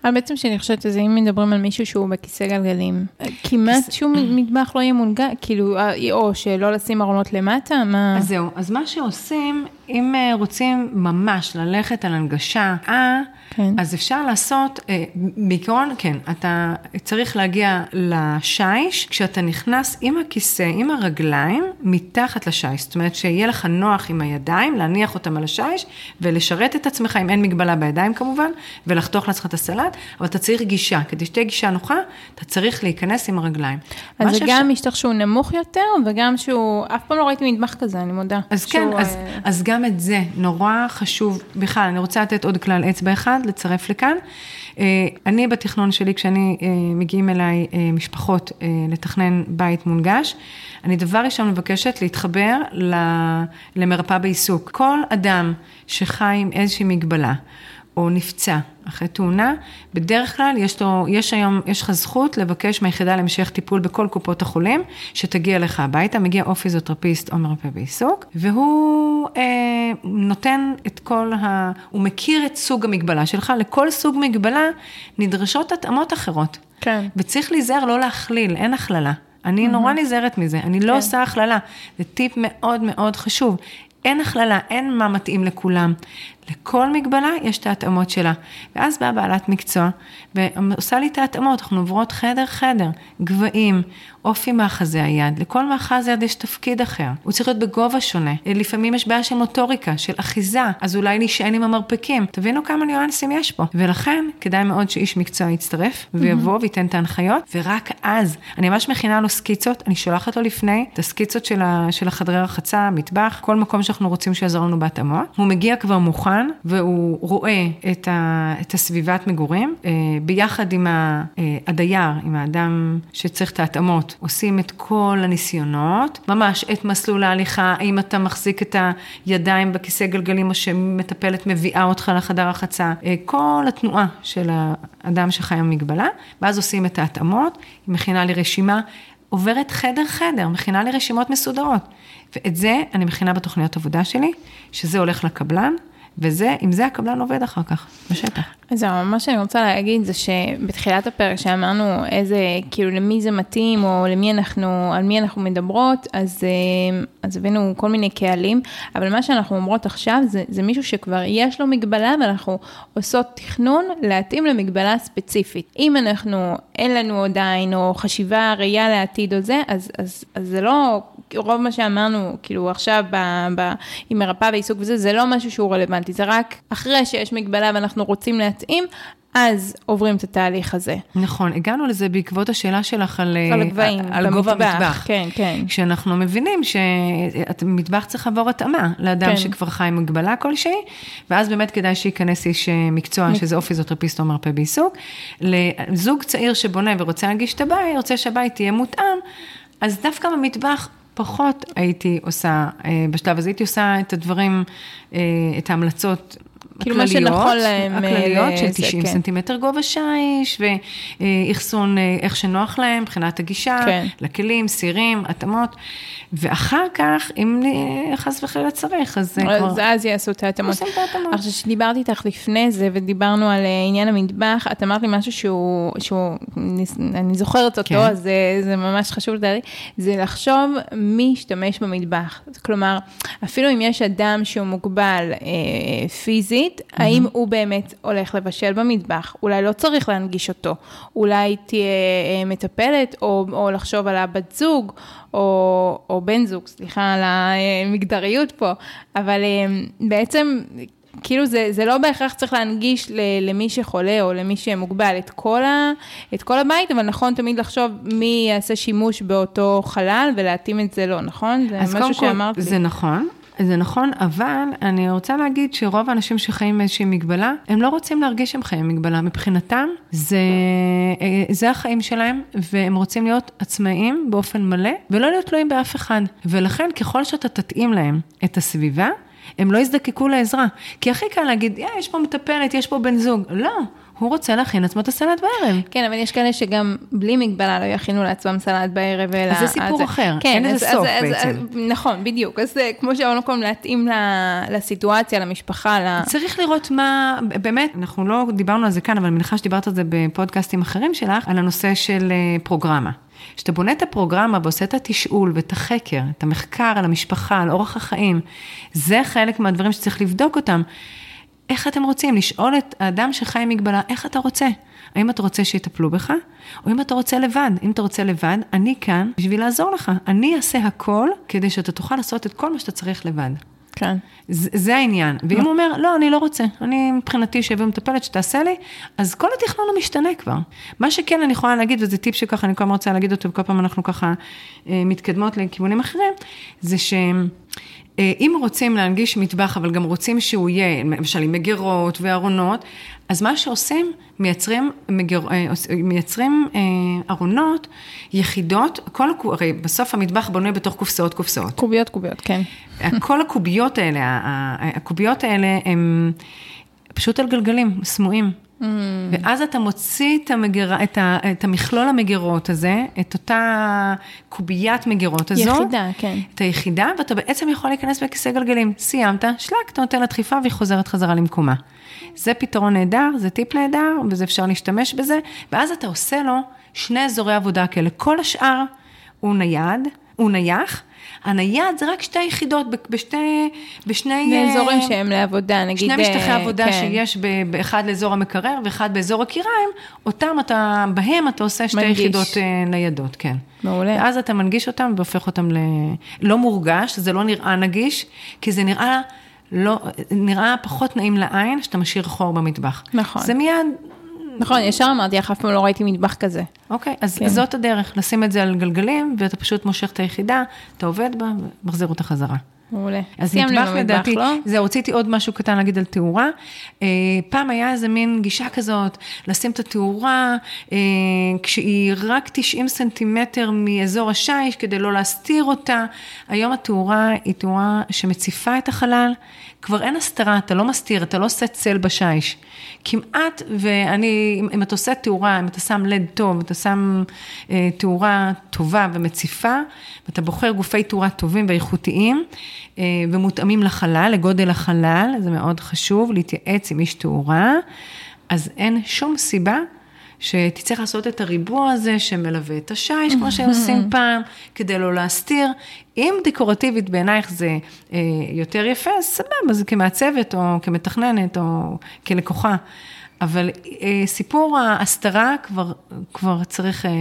Speaker 1: אבל בעצם שאני חושבת על זה, אם מדברים על מישהו שהוא בכיסא גלגלים, כמעט שום מטבח לא יהיה מונגש, כאילו, אה, או שלא לשים ארונות למטה, מה...
Speaker 2: אז זהו, אז מה שעושים, אם אה, רוצים ממש ללכת על הנגשה, אה, כן. אז אפשר לעשות, אה, בעיקרון, כן, אתה צריך להגיע לשיש, כשאתה נכנס עם הכיסא, עם הרגליים, מתחת לשיש. זאת אומרת, שיהיה לך נוח עם הידיים, להניח אותם על השיש, ולשרת את עצמך, אם אין מגבלה בידיים כמובן, ולחתוך לעצמך את הסלט, אבל אתה צריך גישה. כדי שתהיה גישה נוחה, אתה צריך להיכנס עם הרגליים.
Speaker 1: אז זה גם משטח שהוא נמוך יותר, וגם שהוא, אף פעם לא ראיתי מטבח כזה, אני מודה.
Speaker 2: אז כן, אז, אה... אז גם את זה נורא חשוב. בכלל, אני רוצה לתת עוד כלל אצבע אחד, לצרף לכאן. אה, אני בתכנון שלי, כשאני, אה, מגיעים אליי אה, משפחות לתכנן בית מונגש, אני דבר ראשון מבקשת להתחבר למרפאה בעיסוק. כל אדם שחי עם איזושהי מגבלה, או נפצע אחרי תאונה, בדרך כלל יש לו, יש היום, יש לך זכות לבקש מהיחידה להמשך טיפול בכל קופות החולים, שתגיע לך הביתה, מגיע או פיזיותרפיסט או מרפא בעיסוק, והוא אה, נותן את כל ה... הוא מכיר את סוג המגבלה שלך, לכל סוג מגבלה נדרשות התאמות אחרות. כן. וצריך להיזהר לא להכליל, אין הכללה. אני mm-hmm. נורא נזהרת מזה, אני לא כן. עושה הכללה. זה טיפ מאוד מאוד חשוב. אין הכללה, אין מה מתאים לכולם. לכל מגבלה יש את ההתאמות שלה. ואז באה בעלת מקצוע ועושה לי את ההתאמות, אנחנו עוברות חדר-חדר, גבהים, אופי מאחזי היד, לכל מאחז יד יש תפקיד אחר, הוא צריך להיות בגובה שונה, לפעמים יש בעיה של מוטוריקה, של אחיזה, אז אולי נשען עם המרפקים, תבינו כמה ניואנסים יש פה, ולכן כדאי מאוד שאיש מקצוע יצטרף ויבוא וייתן את ההנחיות, ורק אז, אני ממש מכינה לו סקיצות, אני שולחת לו לפני את הסקיצות של, ה, של החדרי רחצה, מטבח, כל מקום שאנחנו רוצים שיעזור לנו בהתאמות, הוא מגיע כבר מוכן, והוא רואה את, ה, את הסביבת מגורים, אה, ביחד עם אה, הדייר, עם האדם שצריך את ההתאמות. עושים את כל הניסיונות, ממש את מסלול ההליכה, האם אתה מחזיק את הידיים בכיסא גלגלים או שמטפלת מביאה אותך לחדר החצה, אה, כל התנועה של האדם שחי עם מגבלה, ואז עושים את ההתאמות, היא מכינה לי רשימה. עוברת חדר-חדר, מכינה לי רשימות מסודרות. ואת זה אני מכינה בתוכניות עבודה שלי, שזה הולך לקבלן, וזה, עם זה הקבלן עובד אחר כך, בשטח.
Speaker 1: אז מה שאני רוצה להגיד זה שבתחילת הפרק שאמרנו איזה, כאילו למי זה מתאים, או למי אנחנו, על מי אנחנו מדברות, אז, אה, אז הבאנו כל מיני קהלים, אבל מה שאנחנו אומרות עכשיו זה, זה מישהו שכבר יש לו מגבלה, ואנחנו עושות תכנון להתאים למגבלה ספציפית. אם אנחנו, אין לנו עדיין, או חשיבה, ראייה לעתיד או זה, אז, אז, אז זה לא, רוב מה שאמרנו, כאילו עכשיו ב, ב, עם מרפאה ועיסוק וזה, זה לא משהו שהוא רלוונטי, זה רק אחרי שיש מגבלה ואנחנו רוצים להתאים, אז עוברים את התהליך הזה.
Speaker 2: נכון, הגענו לזה בעקבות השאלה שלך על, על הגבהים, על במטבח, גובה המטבח.
Speaker 1: כן, כן.
Speaker 2: כשאנחנו מבינים שמטבח צריך לעבור התאמה לאדם כן. שכבר חי עם מגבלה כלשהי, ואז באמת כדאי שייכנס איש מקצוע, שזה או פיזיותרפיסט או מרפא בעיסוק. לזוג צעיר שבונה ורוצה להגיש את הבית, רוצה שהבית יהיה מותאם, אז דווקא במטבח פחות הייתי עושה אה, בשלב הזה, הייתי עושה את הדברים, אה, את ההמלצות
Speaker 1: כאילו מה שנכון להם. אה,
Speaker 2: הכלליות של
Speaker 1: זה,
Speaker 2: 90
Speaker 1: כן.
Speaker 2: סנטימטר גובה שיש, ואחסון אה, איך שנוח להם מבחינת הגישה,
Speaker 1: כן.
Speaker 2: לכלים, סירים, התאמות, ואחר כך, אם אה, חס וחלילה צריך, אז זה כבר...
Speaker 1: אז אז יעשו את ההתאמות.
Speaker 2: עושים את ההתאמות.
Speaker 1: עכשיו, כשדיברתי איתך לפני זה, ודיברנו על אה, עניין המטבח, את אמרת לי משהו שהוא, שהוא אני זוכרת אותו,
Speaker 2: כן.
Speaker 1: אז זה, זה ממש חשוב לדעתי, זה לחשוב מי ישתמש במטבח. כלומר, אפילו אם יש אדם שהוא מוגבל אה, פיזית, האם הוא באמת הולך לבשל במטבח? אולי לא צריך להנגיש אותו, אולי תהיה אה, מטפלת, או, או לחשוב על הבת זוג, או, או בן זוג, סליחה על המגדריות פה, אבל אה, בעצם, כאילו זה, זה לא בהכרח צריך להנגיש ל, למי שחולה או למי שמוגבל את כל, ה, את כל הבית, אבל נכון תמיד לחשוב מי יעשה שימוש באותו חלל ולהתאים את זה לו, נכון? זה
Speaker 2: אז
Speaker 1: משהו
Speaker 2: כל,
Speaker 1: שאמרת לי.
Speaker 2: זה נכון. זה נכון, אבל אני רוצה להגיד שרוב האנשים שחיים עם איזושהי מגבלה, הם לא רוצים להרגיש שהם חיים עם מגבלה. מבחינתם, זה, אה, זה החיים שלהם, והם רוצים להיות עצמאיים באופן מלא, ולא להיות תלויים באף אחד. ולכן, ככל שאתה תתאים להם את הסביבה, הם לא יזדקקו לעזרה. כי הכי קל להגיד, "יא, יש פה מטפלת, יש פה בן זוג. לא, הוא רוצה להכין לעצמו את הסלט בערב.
Speaker 1: כן, אבל יש כאלה שגם בלי מגבלה לא יכינו לעצמם סלט בערב, אלא...
Speaker 2: אז זה סיפור אחר, אין לזה
Speaker 1: אז-
Speaker 2: סוף
Speaker 1: אז- אז-
Speaker 2: בעצם.
Speaker 1: אז- נכון, בדיוק. אז כמו שאמרנו קודם, להתאים לסיטואציה, למשפחה, ל...
Speaker 2: צריך לראות מה, באמת, אנחנו לא דיברנו על זה כאן, אבל אני מניחה שדיברת על זה בפודקאסטים אחרים שלך, על הנושא של אה, פרוגרמה. כשאתה בונה את הפרוגרמה ועושה את התשאול ואת החקר, את המחקר על המשפחה, על אורח החיים, זה חלק מהדברים שצריך לבדוק אותם. איך אתם רוצים? לשאול את האדם שחי עם מגבלה, איך אתה רוצה? האם אתה רוצה שיטפלו בך, או אם אתה רוצה לבד? אם אתה רוצה לבד, אני כאן בשביל לעזור לך. אני אעשה הכל כדי שאתה תוכל לעשות את כל מה שאתה צריך לבד.
Speaker 1: כן.
Speaker 2: זה, זה העניין. ואם הוא אומר, לא, אני לא רוצה, אני מבחינתי שיביאו מטפלת שתעשה לי, אז כל התכנון הוא משתנה כבר. מה שכן אני יכולה להגיד, וזה טיפ שככה אני כל הזמן רוצה להגיד אותו, וכל פעם אנחנו ככה אה, מתקדמות לכיוונים אחרים, זה שהם... אה, אם רוצים להנגיש מטבח, אבל גם רוצים שהוא יהיה, למשל עם מגירות וארונות, אז מה שעושים, מייצרים, מגר, אה, מייצרים אה, ארונות, יחידות, כל, הרי בסוף המטבח בנוי בתוך קופסאות קופסאות.
Speaker 1: קוביות, קוביות, כן.
Speaker 2: כל הקוביות האלה, הקוביות האלה הם פשוט על גלגלים, סמויים.
Speaker 1: Mm.
Speaker 2: ואז אתה מוציא את, המגר... את, ה... את המכלול המגירות הזה, את אותה קוביית מגירות הזאת.
Speaker 1: יחידה, כן.
Speaker 2: את היחידה, ואתה בעצם יכול להיכנס בכיסא גלגלים. סיימת, שלק, אתה נותן לה דחיפה והיא חוזרת חזרה למקומה. זה פתרון נהדר, זה טיפ נהדר, וזה אפשר להשתמש בזה, ואז אתה עושה לו שני אזורי עבודה כאלה. כל השאר הוא נייד, הוא נייח. הנייד זה רק שתי יחידות, בשתי, בשני... אה,
Speaker 1: באזורים שהם לעבודה, נגיד...
Speaker 2: שני משטחי
Speaker 1: אה,
Speaker 2: עבודה
Speaker 1: כן.
Speaker 2: שיש באחד לאזור המקרר ואחד באזור הקיריים, אותם אתה, בהם אתה עושה שתי
Speaker 1: מנגיש.
Speaker 2: יחידות אה, ניידות, כן.
Speaker 1: מעולה.
Speaker 2: ואז אתה מנגיש אותם והופך אותם ל... לא מורגש, זה לא נראה נגיש, כי זה נראה, לא, נראה פחות נעים לעין, שאתה משאיר חור במטבח.
Speaker 1: נכון.
Speaker 2: זה מיד,
Speaker 1: נכון, ישר אמרתי לך, אף פעם לא ראיתי מטבח כזה.
Speaker 2: אוקיי, אז
Speaker 1: כן.
Speaker 2: זאת הדרך, לשים את זה על גלגלים, ואתה פשוט מושך את היחידה, אתה עובד בה, ומחזיר אותה חזרה.
Speaker 1: מעולה.
Speaker 2: אז מטבח לדעתי,
Speaker 1: לא?
Speaker 2: זהו, רציתי עוד משהו קטן להגיד על תאורה. אה, פעם היה איזה מין גישה כזאת, לשים את התאורה, אה, כשהיא רק 90 סנטימטר מאזור השיש, כדי לא להסתיר אותה. היום התאורה היא תאורה שמציפה את החלל. כבר אין הסתרה, אתה לא מסתיר, אתה לא עושה צל בשיש. כמעט, ואני, אם- אתה עושה תאורה, אם אתה שם לד טוב, אתה שם אה, תאורה טובה ומציפה, ואתה בוחר גופי תאורה טובים ואיכותיים, אה, ומותאמים לחלל, לגודל החלל, זה מאוד חשוב, להתייעץ עם איש תאורה, אז אין שום סיבה שתצטרך לעשות את הריבוע הזה שמלווה את השיש, כמו שעושים [LAUGHS] פעם, כדי לא להסתיר. אם דקורטיבית בעינייך זה אה, יותר יפה, אז סבבה, זה כמעצבת או כמתכננת או כלקוחה. אבל אה, סיפור ההסתרה כבר, כבר צריך, אה,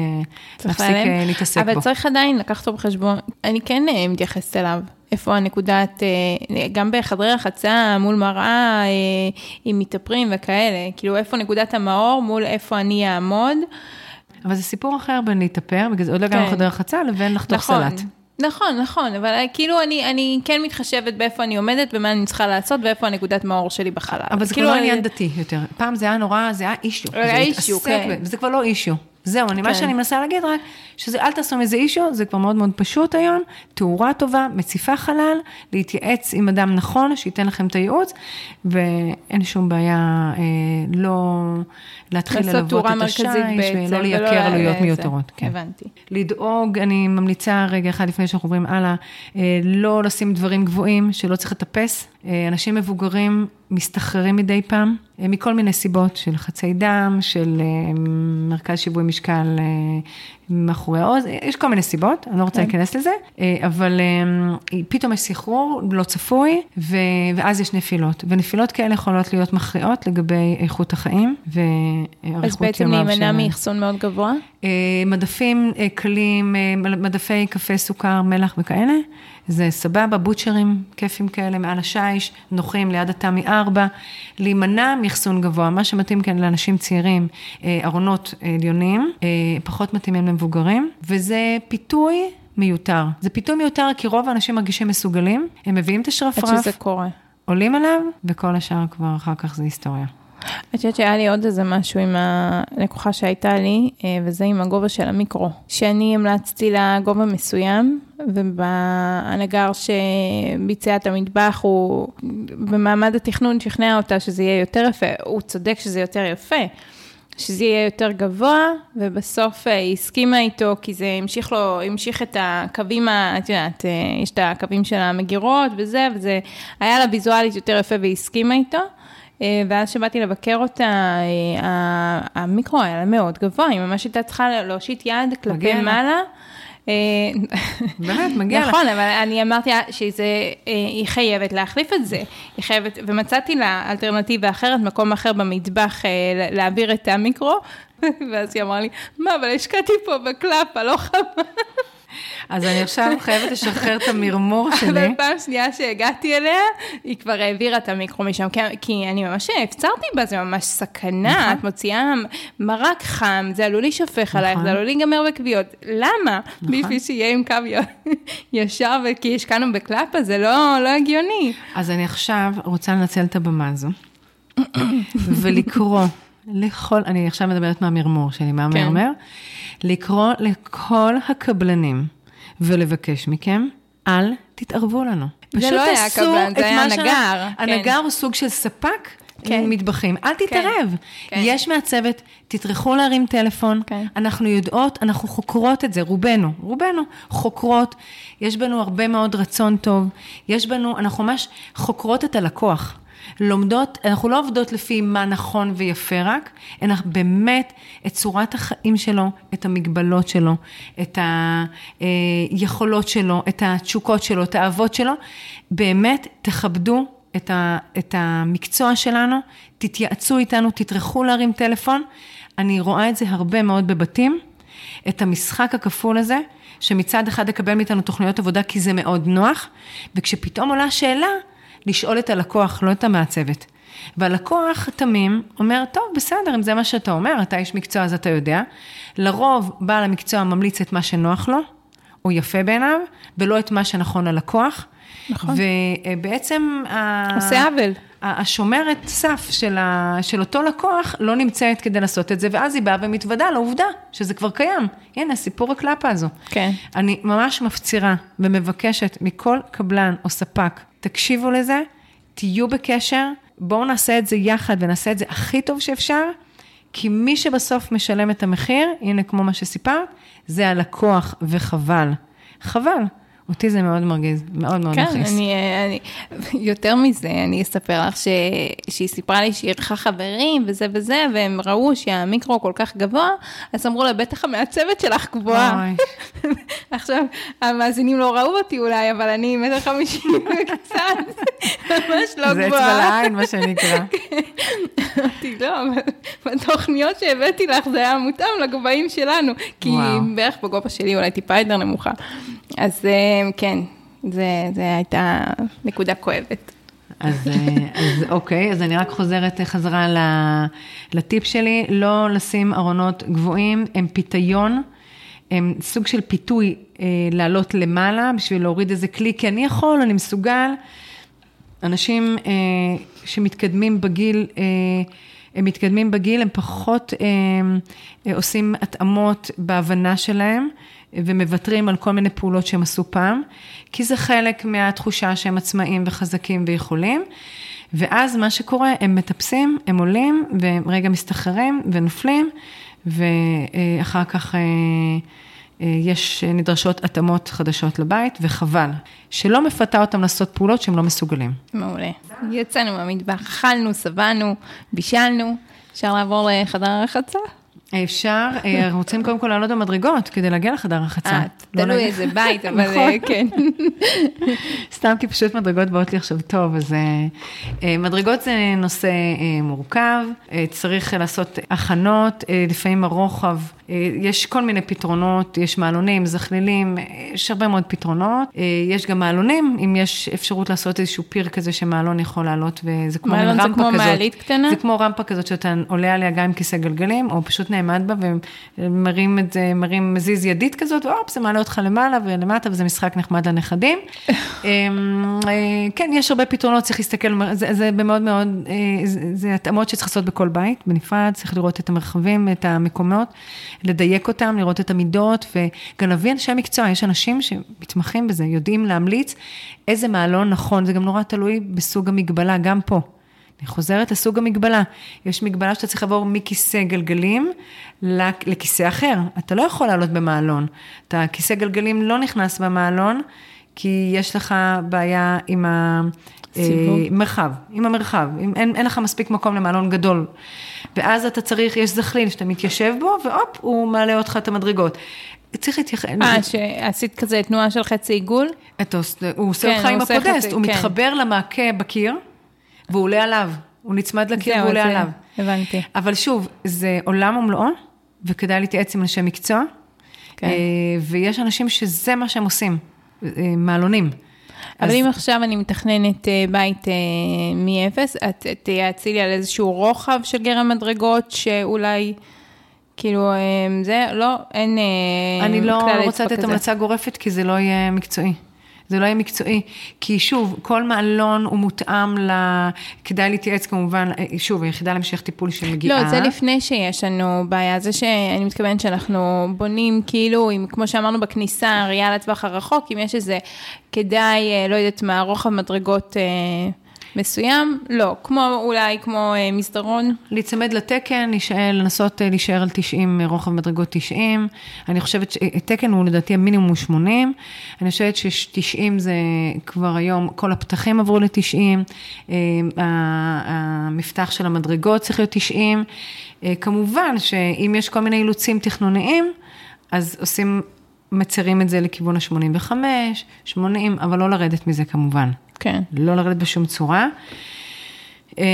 Speaker 1: צריך
Speaker 2: להפסיק. אה, להתעסק
Speaker 1: אבל
Speaker 2: בו.
Speaker 1: צריך עדיין לקחת אותו בחשבון, אני כן אה, מתייחסת אליו. איפה הנקודת, אה, גם בחדרי רחצה, מול מראה, אה, עם מתאפרים וכאלה, כאילו איפה נקודת המאור מול איפה אני אעמוד.
Speaker 2: אבל זה סיפור אחר בין להתאפר, בגלל זה עוד לא הגענו
Speaker 1: כן.
Speaker 2: לחדר רחצה, לבין לחתוך
Speaker 1: נכון,
Speaker 2: סלט.
Speaker 1: נכון, נכון, אבל אה, כאילו אני, אני כן מתחשבת באיפה אני עומדת ומה אני צריכה לעשות ואיפה הנקודת מאור שלי בחלל.
Speaker 2: אבל זה כבר
Speaker 1: כאילו,
Speaker 2: לא
Speaker 1: אני-
Speaker 2: עניין דתי יותר. פעם זה היה נורא, זה היה אישיו.
Speaker 1: היה
Speaker 2: זה
Speaker 1: אישיו,
Speaker 2: התעסק
Speaker 1: כן.
Speaker 2: ב- וזה כבר לא אישיו. זהו, אני,
Speaker 1: כן.
Speaker 2: מה שאני מנסה להגיד רק, שזה אל תעשו מזה אישו, זה כבר מאוד מאוד פשוט היום, תאורה טובה, מציפה חלל, להתייעץ עם אדם נכון, שייתן לכם את הייעוץ, ואין שום בעיה אה, לא להתחיל ללוות את השיש, ולא לייקר עלויות. מיותרות. כן.
Speaker 1: הבנתי.
Speaker 2: לדאוג, אני ממליצה רגע אחד לפני שאנחנו עוברים הלאה, אה, לא לשים דברים גבוהים שלא צריך לטפס. אה, אנשים מבוגרים מסתחררים מדי פעם, אה, מכל מיני סיבות, של לחצי דם, של אה, מרכז שיווי משקל אה, מאחורי העוז, יש כל מיני סיבות, אני לא רוצה
Speaker 1: כן.
Speaker 2: להיכנס לזה, אבל פתאום יש סחרור לא צפוי, ו- ואז יש נפילות. ונפילות כאלה יכולות להיות מכריעות לגבי איכות החיים ואריכות
Speaker 1: אז בעצם
Speaker 2: ימיו
Speaker 1: להימנע
Speaker 2: של-
Speaker 1: מאחסון מאוד גבוה?
Speaker 2: אה, מדפים אה, קלים, אה, מדפי קפה, סוכר, מלח וכאלה, זה סבבה, בוטשרים, כיפים כאלה מעל השיש, נוחים ליד התמי 4, להימנע מאחסון גבוה, מה שמתאים כאן לאנשים צעירים, ארונות עליונים, פחות מתאימים למבוגרים, וזה פיתוי מיותר. זה פיתוי מיותר כי רוב האנשים מרגישים מסוגלים, הם מביאים את
Speaker 1: עד
Speaker 2: השרפרף,
Speaker 1: שזה קורה.
Speaker 2: עולים עליו, וכל השאר כבר אחר כך זה היסטוריה.
Speaker 1: אני חושבת שהיה לי עוד איזה משהו עם הלקוחה שהייתה לי, אה, וזה עם הגובה של המיקרו. שאני המלצתי לה גובה מסוים, ובנגר שביצע את המטבח, הוא במעמד התכנון שכנע אותה שזה יהיה יותר יפה. הוא צודק שזה יותר יפה. שזה יהיה יותר גבוה, ובסוף אה, היא הסכימה איתו, כי זה המשיך לו, המשיך את הקווים, את יודעת, אה, יש את הקווים של המגירות וזה, וזה היה לה ויזואלית יותר יפה והיא הסכימה איתו. אה, ואז כשבאתי לבקר אותה, אה, המיקרו היה לה מאוד גבוה, היא ממש הייתה צריכה להושיט יד כלפי. מעלה. אה,
Speaker 2: באמת, מגיע לך.
Speaker 1: נכון, אבל אני אמרתי לה שזה, אה, היא חייבת להחליף את זה. היא חייבת, ומצאתי לה אלטרנטיבה אחרת, מקום אחר במטבח לה- להעביר את המיקרו, [LAUGHS] ואז היא אמרה לי, מה, אבל השקעתי פה בקלאפה, לא חבל.
Speaker 2: אז אני עכשיו חייבת לשחרר את המרמור שלי.
Speaker 1: אבל פעם שנייה שהגעתי אליה, היא כבר העבירה את המיקרו משם, כי- אני ממש הפצרתי בה, זה ממש סכנה, את מוציאה מרק חם, זה עלול להישפך עלייך, זה עלול להיגמר בכוויות. למה? בשביל שיהיה עם קו [LAUGHS] ישר, וכי השקענו בקלאפה, זה לא לא הגיוני.
Speaker 2: אז אני עכשיו רוצה לנצל את הבמה הזו, [COUGHS] ולקרוא לכל, אני עכשיו מדברת מהמרמור שלי, מה
Speaker 1: כן.
Speaker 2: לקרוא לכל הקבלנים ולבקש מכם, אל תתערבו לנו.
Speaker 1: זה לא היה קבלן, זה היה
Speaker 2: מה ש-
Speaker 1: נגר, כן.
Speaker 2: הנגר הוא סוג של ספק.
Speaker 1: כן.
Speaker 2: מטבחים, אל תתערב.
Speaker 1: כן.
Speaker 2: יש מהצוות, תטרחו להרים טלפון,
Speaker 1: כן.
Speaker 2: אנחנו יודעות, אנחנו חוקרות את זה, רובנו, רובנו חוקרות, יש בנו הרבה מאוד רצון טוב, יש בנו, אנחנו ממש חוקרות את הלקוח. לומדות, אנחנו לא עובדות לפי מה נכון ויפה רק, אלא באמת את צורת החיים שלו, את המגבלות שלו, את היכולות שלו, את התשוקות שלו, את האהבות שלו. באמת, תכבדו את, ה, את המקצוע שלנו, תתייעצו איתנו, תטרחו להרים טלפון. אני רואה את זה הרבה מאוד בבתים, את המשחק הכפול הזה, שמצד אחד לקבל מאיתנו תוכניות עבודה כי זה מאוד נוח, וכשפתאום עולה שאלה, לשאול את הלקוח, לא את המעצבת. והלקוח תמים אומר, טוב, בסדר, אם זה מה שאתה אומר, אתה איש מקצוע אז אתה יודע. לרוב בעל המקצוע ממליץ את מה שנוח לו, או יפה בעיניו, ולא את מה שנכון ללקוח.
Speaker 1: נכון.
Speaker 2: ובעצם...
Speaker 1: עושה עוול.
Speaker 2: השומרת סף של, ה, של אותו לקוח לא נמצאת כדי לעשות את זה, ואז היא באה ומתוודה לעובדה שזה כבר קיים. הנה, סיפור הקלאפה הזו.
Speaker 1: כן.
Speaker 2: אני ממש מפצירה ומבקשת מכל קבלן או ספק, תקשיבו לזה, תהיו בקשר, בואו נעשה את זה יחד ונעשה את זה הכי טוב שאפשר, כי מי שבסוף משלם את המחיר, הנה כמו מה שסיפרת, זה הלקוח, וחבל. חבל. אותי זה מאוד מרגיז, מאוד מאוד
Speaker 1: כן,
Speaker 2: מכעיס.
Speaker 1: אני, אני, [LAUGHS] יותר מזה, אני אספר לך ש, שהיא סיפרה לי שהיא אירחה חברים וזה וזה, והם ראו שהמיקרו כל כך גבוה, אז אמרו לה, בטח המעצבת שלך גבוהה. [LAUGHS] עכשיו, המאזינים לא ראו אותי אולי, אבל אני מטר חמישים [LAUGHS] וקצת, ממש לא
Speaker 2: זה אצבע
Speaker 1: גבוהה.
Speaker 2: לעין, מה שנקרא.
Speaker 1: אמרתי, לא, אבל בתוכניות שהבאתי לך זה היה מותאם לגבהים שלנו, כי
Speaker 2: וואו.
Speaker 1: בערך בגובה שלי אולי טיפה יותר נמוכה. אז אה, כן, זה, זה הייתה נקודה כואבת.
Speaker 2: אז, אה, אז אוקיי, אז אני רק חוזרת חזרה ל- לטיפ שלי, לא לשים ארונות גבוהים, הם פיתיון, הם סוג של פיתוי אה, לעלות למעלה בשביל להוריד איזה כלי, כי אני יכול, אני מסוגל. אנשים אה, שמתקדמים בגיל, אה, הם מתקדמים בגיל, הם פחות הם, עושים התאמות בהבנה שלהם. ומוותרים על כל מיני פעולות שהם עשו פעם, כי זה חלק מהתחושה שהם עצמאים וחזקים ויכולים. ואז מה שקורה, הם מטפסים, הם עולים, והם רגע מסתחררים ונופלים, ואחר כך אה, אה, יש, נדרשות התאמות חדשות לבית, וחבל, שלא מפתה אותם לעשות פעולות שהם לא מסוגלים.
Speaker 1: מעולה. יצאנו מהמטבח, אכלנו, שבענו, בישלנו, אפשר לעבור לחדר הרחצה?
Speaker 2: אפשר, אה, [LAUGHS] רוצים קודם כל לעלות במדרגות כדי להגיע לחדר הרחצה.
Speaker 1: אה, תלוי איזה בית, [LAUGHS] אבל נכון. כן. [LAUGHS]
Speaker 2: סתם כי פשוט מדרגות באות לי עכשיו טוב, אז מדרגות זה נושא מורכב, צריך לעשות הכנות, לפעמים הרוחב אה, יש כל מיני פתרונות, יש מעלונים, זכלילים, יש הרבה מאוד פתרונות. אה, יש גם מעלונים, אם יש אפשרות לעשות איזשהו פיר כזה שמעלון יכול לעלות, וזה כמו
Speaker 1: רמפה כזאת. מעלון זה כמו מעלית קטנה?
Speaker 2: זה כמו רמפה כזאת שאתה עולה עליה גם עם כיסא גלגלים, או פשוט נעמד בה ומרים את זה, מרים, מזיז ידית כזאת, והופ, זה מעלה אותך למעלה ולמטה, וזה משחק נחמד לנכדים. [LAUGHS] אמ, אה, כן, יש הרבה פתרונות, צריך להסתכל, זה, זה במאוד מאוד, זה, זה התאמות שצריך לעשות בכל בית, בנפרד, צריך לראות את המרחבים, את המקומות. לדייק אותם, לראות את המידות, וגם להביא אנשי מקצוע, יש אנשים שמתמחים בזה, יודעים להמליץ איזה מעלון נכון, זה גם נורא תלוי בסוג המגבלה, גם פה. אני חוזרת לסוג המגבלה. יש מגבלה שאתה צריך לעבור מכיסא גלגלים לכיסא אחר. אתה לא יכול לעלות במעלון. אתה, כיסא גלגלים לא נכנס במעלון, כי יש לך בעיה עם אה, עם המרחב. אין, אין לך מספיק מקום למעלון גדול. ואז אתה צריך, יש זכליל שאתה מתיישב בו, והופ, הוא מעלה אותך את המדרגות. צריך להתייחס.
Speaker 1: אה, שעשית כזה תנועה של חצי עיגול?
Speaker 2: אתה, הוא עושה כן, אותך עם הפודסט, הוא כן. מתחבר למעקה בקיר, והוא עולה עליו. הוא נצמד לקיר והוא עולה עליו.
Speaker 1: הבנתי.
Speaker 2: אבל שוב, זה עולם ומלואו, וכדאי להתייעץ עם אנשי מקצוע. כן. אה, ויש אנשים שזה מה שהם עושים, אה, מעלונים.
Speaker 1: אבל אז... אם עכשיו אני מתכננת אה, בית אה, מאפס, את תייעצי לי על איזשהו רוחב של גרם מדרגות, שאולי... כאילו, אה, זה, לא, אין
Speaker 2: אני לא רוצה לתת המלצה גורפת, כי זה לא יהיה מקצועי. זה לא יהיה מקצועי. כי שוב, כל מעלון הוא מותאם ל... כדאי להתייעץ כמובן, שוב, היחידה להמשך טיפול שמגיעה.
Speaker 1: לא, זה לפני שיש לנו בעיה. זה שאני מתכוונת שאנחנו בונים, כאילו, אם, כמו שאמרנו בכניסה, ראייה לטווח הרחוק, אם יש איזה, כדאי, אה, לא יודעת מה, רוחב מדרגות... אה, מסוים? לא, כמו אולי כמו אה, מסדרון.
Speaker 2: להיצמד לתקן, להישאר, לנסות אה, להישאר על 90, אה, רוחב מדרגות 90. אני חושבת שתקן הוא לדעתי המינימום הוא 80. אני חושבת ש-90 זה כבר היום, כל הפתחים עברו ל-90, המפתח של המדרגות צריך להיות 90. כמובן שאם יש כל מיני אילוצים תכנוניים, אז עושים, מצרים את זה לכיוון ה-85, 80, אבל לא לרדת מזה כמובן.
Speaker 1: כן.
Speaker 2: לא לרדת בשום צורה. אמ,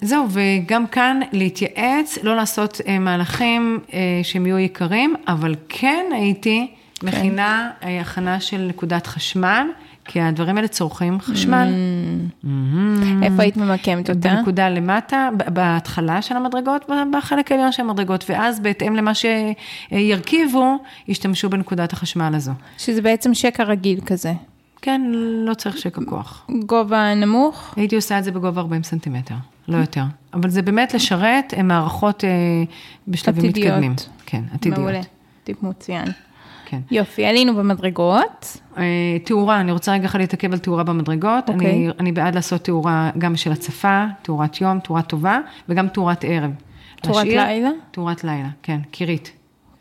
Speaker 2: זהו, וגם כאן להתייעץ, לא לעשות אה, מהלכים אה, שהם יהיו יקרים, אבל כן הייתי כן. מכינה אה, הכנה של נקודת חשמל. כי הדברים האלה צורכים חשמל.
Speaker 1: Mm. Mm-hmm. איפה היית ממקמת אותה?
Speaker 2: בנקודה למטה, בהתחלה של המדרגות, בחלק העליון של המדרגות, ואז בהתאם למה שירכיבו, ישתמשו בנקודת החשמל הזו.
Speaker 1: שזה בעצם שקע רגיל כזה.
Speaker 2: כן, לא צריך שקע כוח.
Speaker 1: גובה נמוך?
Speaker 2: הייתי עושה את זה בגובה 40 סנטימטר, לא יותר. אבל זה באמת לשרת מערכות אה, בשלבים עתידיות. מתקדמים. כן, עתידיות.
Speaker 1: מעולה, טיפ מצוין. כן. יופי, עלינו במדרגות.
Speaker 2: אה, תאורה, אני רוצה רגע אחד להתעכב על תאורה במדרגות. אוקיי. אני, אני בעד לעשות תאורה גם של הצפה, תאורת יום, תאורה טובה, וגם תאורת ערב.
Speaker 1: תאורת לילה?
Speaker 2: תאורת לילה, כן, קירית.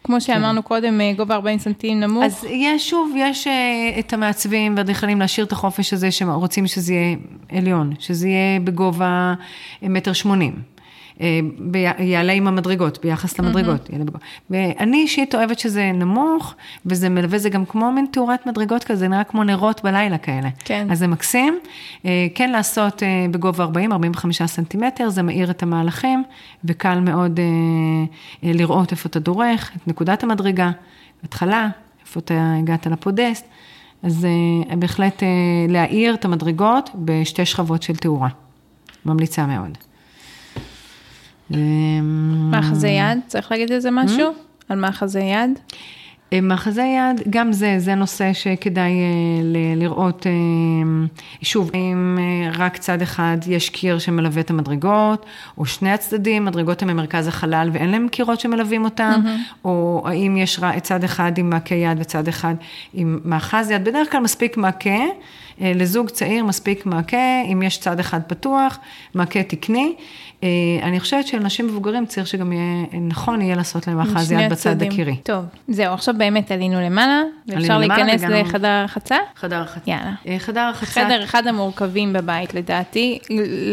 Speaker 1: כמו שאמרנו קודם, אה, גובה 40 סנטים נמוך.
Speaker 2: אז יש, שוב, יש אה, את המעצבים והאדריכלים להשאיר את החופש הזה, שרוצים שזה יהיה עליון, שזה יהיה בגובה מטר שמונים. אה, יעלה עם המדרגות, ביחס למדרגות. Mm-hmm. ואני אישית אוהבת שזה נמוך, וזה מלווה, זה גם כמו מין תאורת מדרגות כזה, נראה כמו נרות בלילה כאלה.
Speaker 1: כן.
Speaker 2: אז זה מקסים. אה, כן לעשות אה, בגובה 40-45 סנטימטר, זה מאיר את המהלכים, וקל מאוד לראות איפה אתה דורך, את נקודת המדרגה, התחלה, איפה אתה הגעת לפודסט. אז בהחלט להאיר את המדרגות בשתי שכבות של תאורה. ממליצה מאוד.
Speaker 1: מאחזי יד, צריך להגיד איזה משהו? על מאחזי יד?
Speaker 2: אה, מאחזי יד, גם זה, זה נושא שכדאי אה, לראות, אה, שוב, אם רק צד אחד יש קיר שמלווה את המדרגות, או שני הצדדים, מדרגות הן במרכז החלל ואין להם קירות שמלווים אותם, mm-hmm. או האם יש צד אחד עם מעקה יד וצד אחד עם מאחז יד, בדרך כלל מספיק מעקה. לזוג צעיר מספיק מעקה, אם יש צד אחד פתוח, מעקה תקני. אה, אני חושבת שלנשים מבוגרים צריך שגם יהיה, נכון יהיה לעשות להם מאחז יד בצד הקירי.
Speaker 1: טוב, זהו, עכשיו באמת עלינו למעלה, ואפשר להיכנס לחדר הרחצה?
Speaker 2: חדר הרחצה.
Speaker 1: יאללה.
Speaker 2: אה, חדר הרחצה.
Speaker 1: חדר אחד המורכבים בבית לדעתי,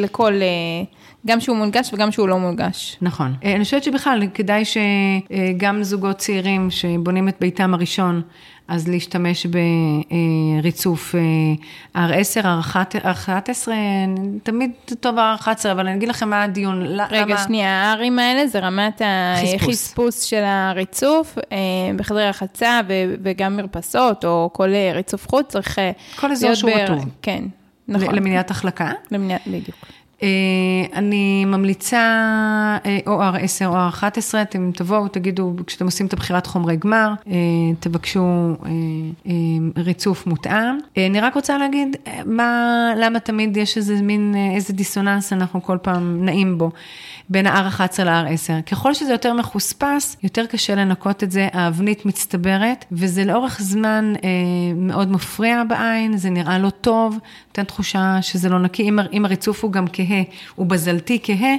Speaker 1: לכל... אה, גם שהוא מונגש וגם שהוא לא מונגש.
Speaker 2: נכון. אני חושבת שבכלל כדאי שגם זוגות צעירים שבונים את ביתם הראשון, אז להשתמש בריצוף R10, R11, תמיד טוב R11, אבל אני אגיד לכם מה הדיון.
Speaker 1: רגע, למה... שנייה, ה-Rים האלה זה רמת החספוס של הריצוף אה, בחדרי רחצה וגם מרפסות, או כל ריצוף חוץ, צריך
Speaker 2: כל אזור שהוא רטוב.
Speaker 1: כן, נכון.
Speaker 2: למניעת החלקה?
Speaker 1: למניעת, בדיוק.
Speaker 2: אה, אני ממליצה אה, או R10 או R11, אתם תבואו, תגידו, כשאתם עושים את הבחירת חומרי גמר, אה, תבקשו ריצוף מותאם. אני רק רוצה להגיד, מה, למה תמיד יש איזה מין, איזה דיסוננס אנחנו כל פעם נעים בו. בין ה-R11 ל-R10. ככל שזה יותר מחוספס, יותר קשה לנקות את זה, האבנית מצטברת, וזה לאורך זמן אה, מאוד מפריע בעין, זה נראה לא טוב, נותן תחושה שזה לא נקי. אם, אם הריצוף הוא גם כהה, הוא בזלתי כהה,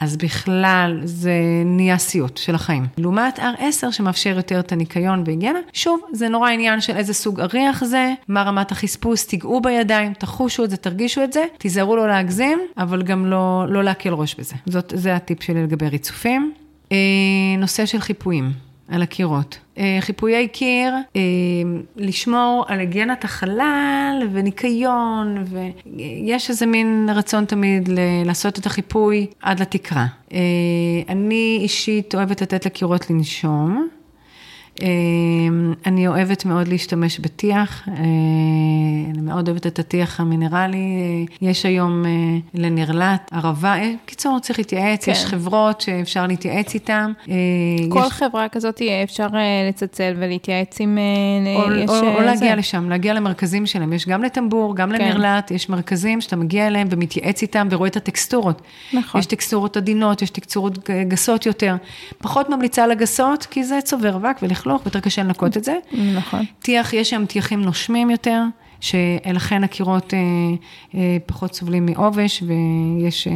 Speaker 2: אז בכלל זה נהיה סיוט של החיים. לעומת R10 שמאפשר יותר את הניקיון והיגיינה, שוב, זה נורא עניין של איזה סוג אריח זה, מה רמת החספוס, תיגעו בידיים, תחושו את זה, תרגישו את זה, תיזהרו לא להגזים, אבל גם לא, לא להקל ראש בזה. זאת, זה הטיפ שלי לגבי ריצופים. אה, נושא של חיפויים. על הקירות. אה, חיפויי קיר, אה, לשמור על היגיינת החלל וניקיון, ויש איזה מין רצון תמיד לעשות את החיפוי עד לתקרה. אה, אני אישית אוהבת לתת לקירות לנשום. אני אוהבת מאוד להשתמש בטיח, אה, אני מאוד אוהבת את הטיח המינרלי, יש היום אה, לנרלט, ערבה, אה, קיצור צריך להתייעץ, כן. יש חברות שאפשר להתייעץ איתן.
Speaker 1: כל יש... חברה כזאת אפשר לצלצל ולהתייעץ עם...
Speaker 2: או, יש, או, או להגיע לשם, להגיע למרכזים שלהם, יש גם לטמבור, גם כן. לנרלט, יש מרכזים שאתה מגיע אליהם ומתייעץ איתם ורואה את הטקסטורות. נכון. יש טקסטורות עדינות, יש טקסטורות גסות יותר. פחות ממליצה לגסות, כי זה צובר אבק ולכלוך. ויותר קשה לנקות את זה.
Speaker 1: נכון.
Speaker 2: טיח, יש שם טיחים נושמים יותר. שלכן הקירות אה, אה, פחות סובלים מעובש ויש... אה...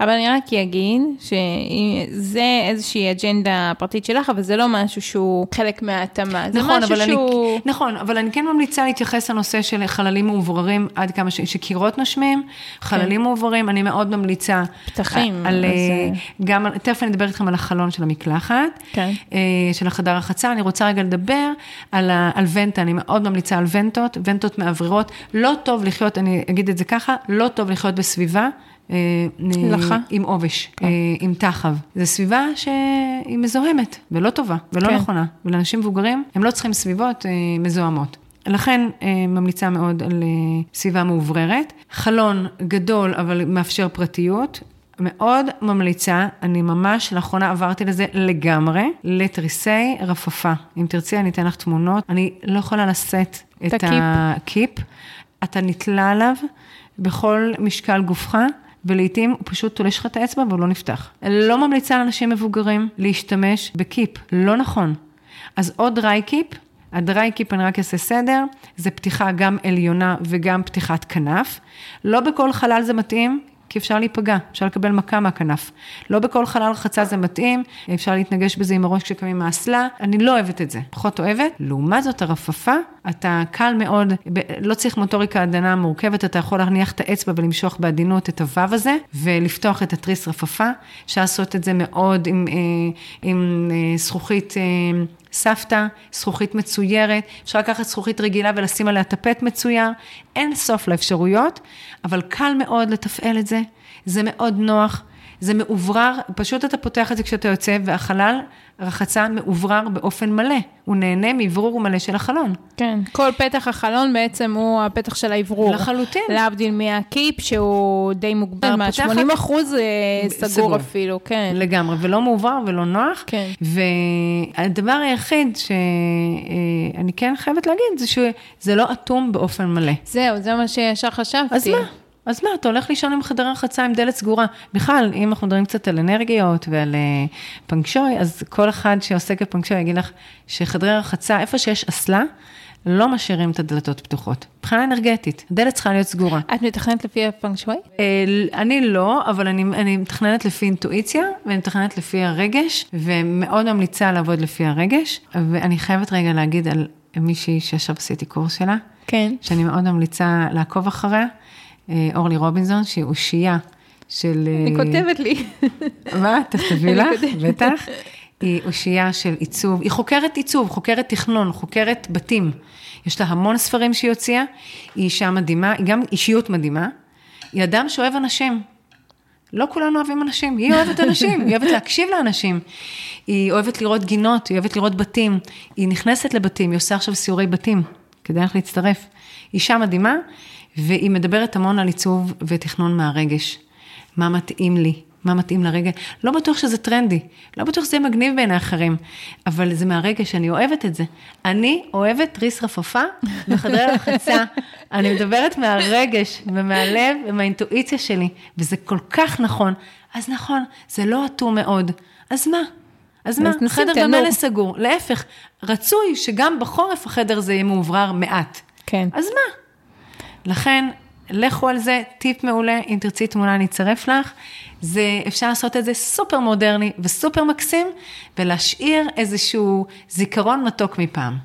Speaker 1: אבל אני רק אגיד שזה איזושהי אג'נדה פרטית שלך, אבל זה לא משהו שהוא חלק מההתאמה. זה נכון, משהו שהוא...
Speaker 2: אני, נכון, אבל אני כן ממליצה להתייחס לנושא של חללים מאובררים עד כמה ש... שקירות נושמים, חללים כן. מאובררים, אני מאוד ממליצה.
Speaker 1: פתחים.
Speaker 2: על, אז... אה, גם, תכף אני אדבר איתכם על החלון של המקלחת,
Speaker 1: כן. אה,
Speaker 2: של החדר החצה, אני רוצה רגע לדבר על, על ונטה, אני מאוד ממליצה על ונטות, ונטות מאווררות. לא טוב לחיות, אני אגיד את זה ככה, לא טוב לחיות בסביבה.
Speaker 1: אה, לחה.
Speaker 2: עם עובש, כן. אה, עם תחב. זו סביבה שהיא מזוהמת ולא טובה ולא כן. נכונה. ולאנשים מבוגרים, הם לא צריכים סביבות אה, מזוהמות. לכן ממליצה מאוד על סביבה מאובררת. חלון גדול אבל מאפשר פרטיות. מאוד ממליצה, אני ממש לאחרונה עברתי לזה לגמרי, לתריסי רפפה. אם תרצי, אני אתן לך תמונות. אני לא יכולה לשאת את, את הקיפ. אתה נתלה עליו בכל משקל גופך. ולעיתים הוא פשוט תולש לך את האצבע והוא לא נפתח. לא ממליצה לאנשים מבוגרים להשתמש בקיפ, לא נכון. אז עוד דריי קיפ, הדריי קיפ, אני רק אעשה סדר, זה פתיחה גם עליונה וגם פתיחת כנף. לא בכל חלל זה מתאים, כי אפשר להיפגע, אפשר לקבל מכה מהכנף. לא בכל חלל רחצה זה מתאים, אפשר להתנגש בזה עם הראש כשקמים מהאסלה, אני לא אוהבת את זה, פחות אוהבת. לעומת זאת, הרפפה, אתה קל מאוד, לא צריך מוטוריקה עדנה מורכבת, אתה יכול להניח את האצבע ולמשוך בעדינות את הוו הזה, ולפתוח את התריס רפפה. אפשר לעשות את זה מאוד עם, אה, עם אה, זכוכית אה, סבתא, זכוכית מצוירת, אפשר לקחת זכוכית רגילה ולשים עליה טפט מצויר, אין סוף לאפשרויות, אבל קל מאוד לתפעל את זה, זה מאוד נוח, זה מאוברר, פשוט אתה פותח את זה כשאתה יוצא, והחלל רחצה מאוברר באופן מלא. הוא נהנה מאוורור מלא של החלון.
Speaker 1: כן, כל פתח החלון בעצם הוא הפתח של האוורור.
Speaker 2: לחלוטין.
Speaker 1: להבדיל מהקיפ, שהוא די מוגבל, מה
Speaker 2: פותחת-
Speaker 1: 80 אחוז אה, סגור
Speaker 2: סגור.
Speaker 1: אפילו, כן.
Speaker 2: לגמרי, ולא מאוברר ולא נוח.
Speaker 1: כן.
Speaker 2: והדבר היחיד שאני כן חייבת להגיד, זה שזה לא אטום באופן מלא.
Speaker 1: זהו, זה מה שישר חשבתי.
Speaker 2: אז מה? אז מה, אתה הולך לישון עם חדר רחצה עם דלת סגורה. בכלל, אם אנחנו מדברים קצת על אנרגיות ועל uh, פנקשוי, אז כל אחד שעוסק בפנקשוי יגיד לך שחדרי רחצה, איפה שיש אסלה, לא משאירים את הדלתות פתוחות. מבחינה אנרגטית, הדלת צריכה להיות סגורה.
Speaker 1: את מתכננת לפי הפנקשווי?
Speaker 2: אה, אני לא, אבל אני, אני מתכננת לפי אינטואיציה, ואני מתכננת לפי הרגש, ומאוד ממליצה לעבוד לפי הרגש. ואני חייבת רגע להגיד על מישהי שעכשיו עשיתי קורס שלה,
Speaker 1: כן.
Speaker 2: שאני מאוד ממליצה לעקוב אחריה, אה, אורלי רובינזון, שהיא אושייה של...
Speaker 1: היא
Speaker 2: אה,
Speaker 1: כותבת לי.
Speaker 2: מה? תכתבי [LAUGHS] לך. בטח. היא אושייה של עיצוב, היא חוקרת עיצוב, חוקרת תכנון, חוקרת בתים. יש לה המון ספרים שהיא הוציאה, היא אישה מדהימה, היא גם אישיות מדהימה. היא אדם שאוהב אנשים. לא כולנו אוהבים אנשים, היא אוהבת אנשים, היא אוהבת להקשיב לאנשים. היא אוהבת לראות גינות, היא אוהבת לראות בתים. היא נכנסת לבתים, היא עושה עכשיו סיורי בתים, כדאי לך להצטרף. אישה מדהימה, והיא מדברת המון על עיצוב ותכנון מהרגש. מה מתאים לי, מה מתאים לרגע. לא בטוח שזה טרנדי, לא בטוח שזה יהיה מגניב בעיני אחרים, אבל זה מהרגש, אני אוהבת את זה. אני אוהבת ריס רפפה בחדרי הרחצה. [LAUGHS] אני מדברת מהרגש ומהלב ומהאינטואיציה שלי, וזה כל כך נכון. אז נכון, זה לא אטום מאוד. אז מה? אז מה? חדר. במילא סגור. להפך, רצוי שגם בחורף החדר הזה יהיה מאוברר מעט.
Speaker 1: כן.
Speaker 2: אז מה? לכן, לכו על זה, טיפ מעולה, אם תרצי תמונה אני אצרף לך. זה, אפשר לעשות את זה סופר מודרני וסופר מקסים, ולהשאיר איזשהו זיכרון מתוק מפעם.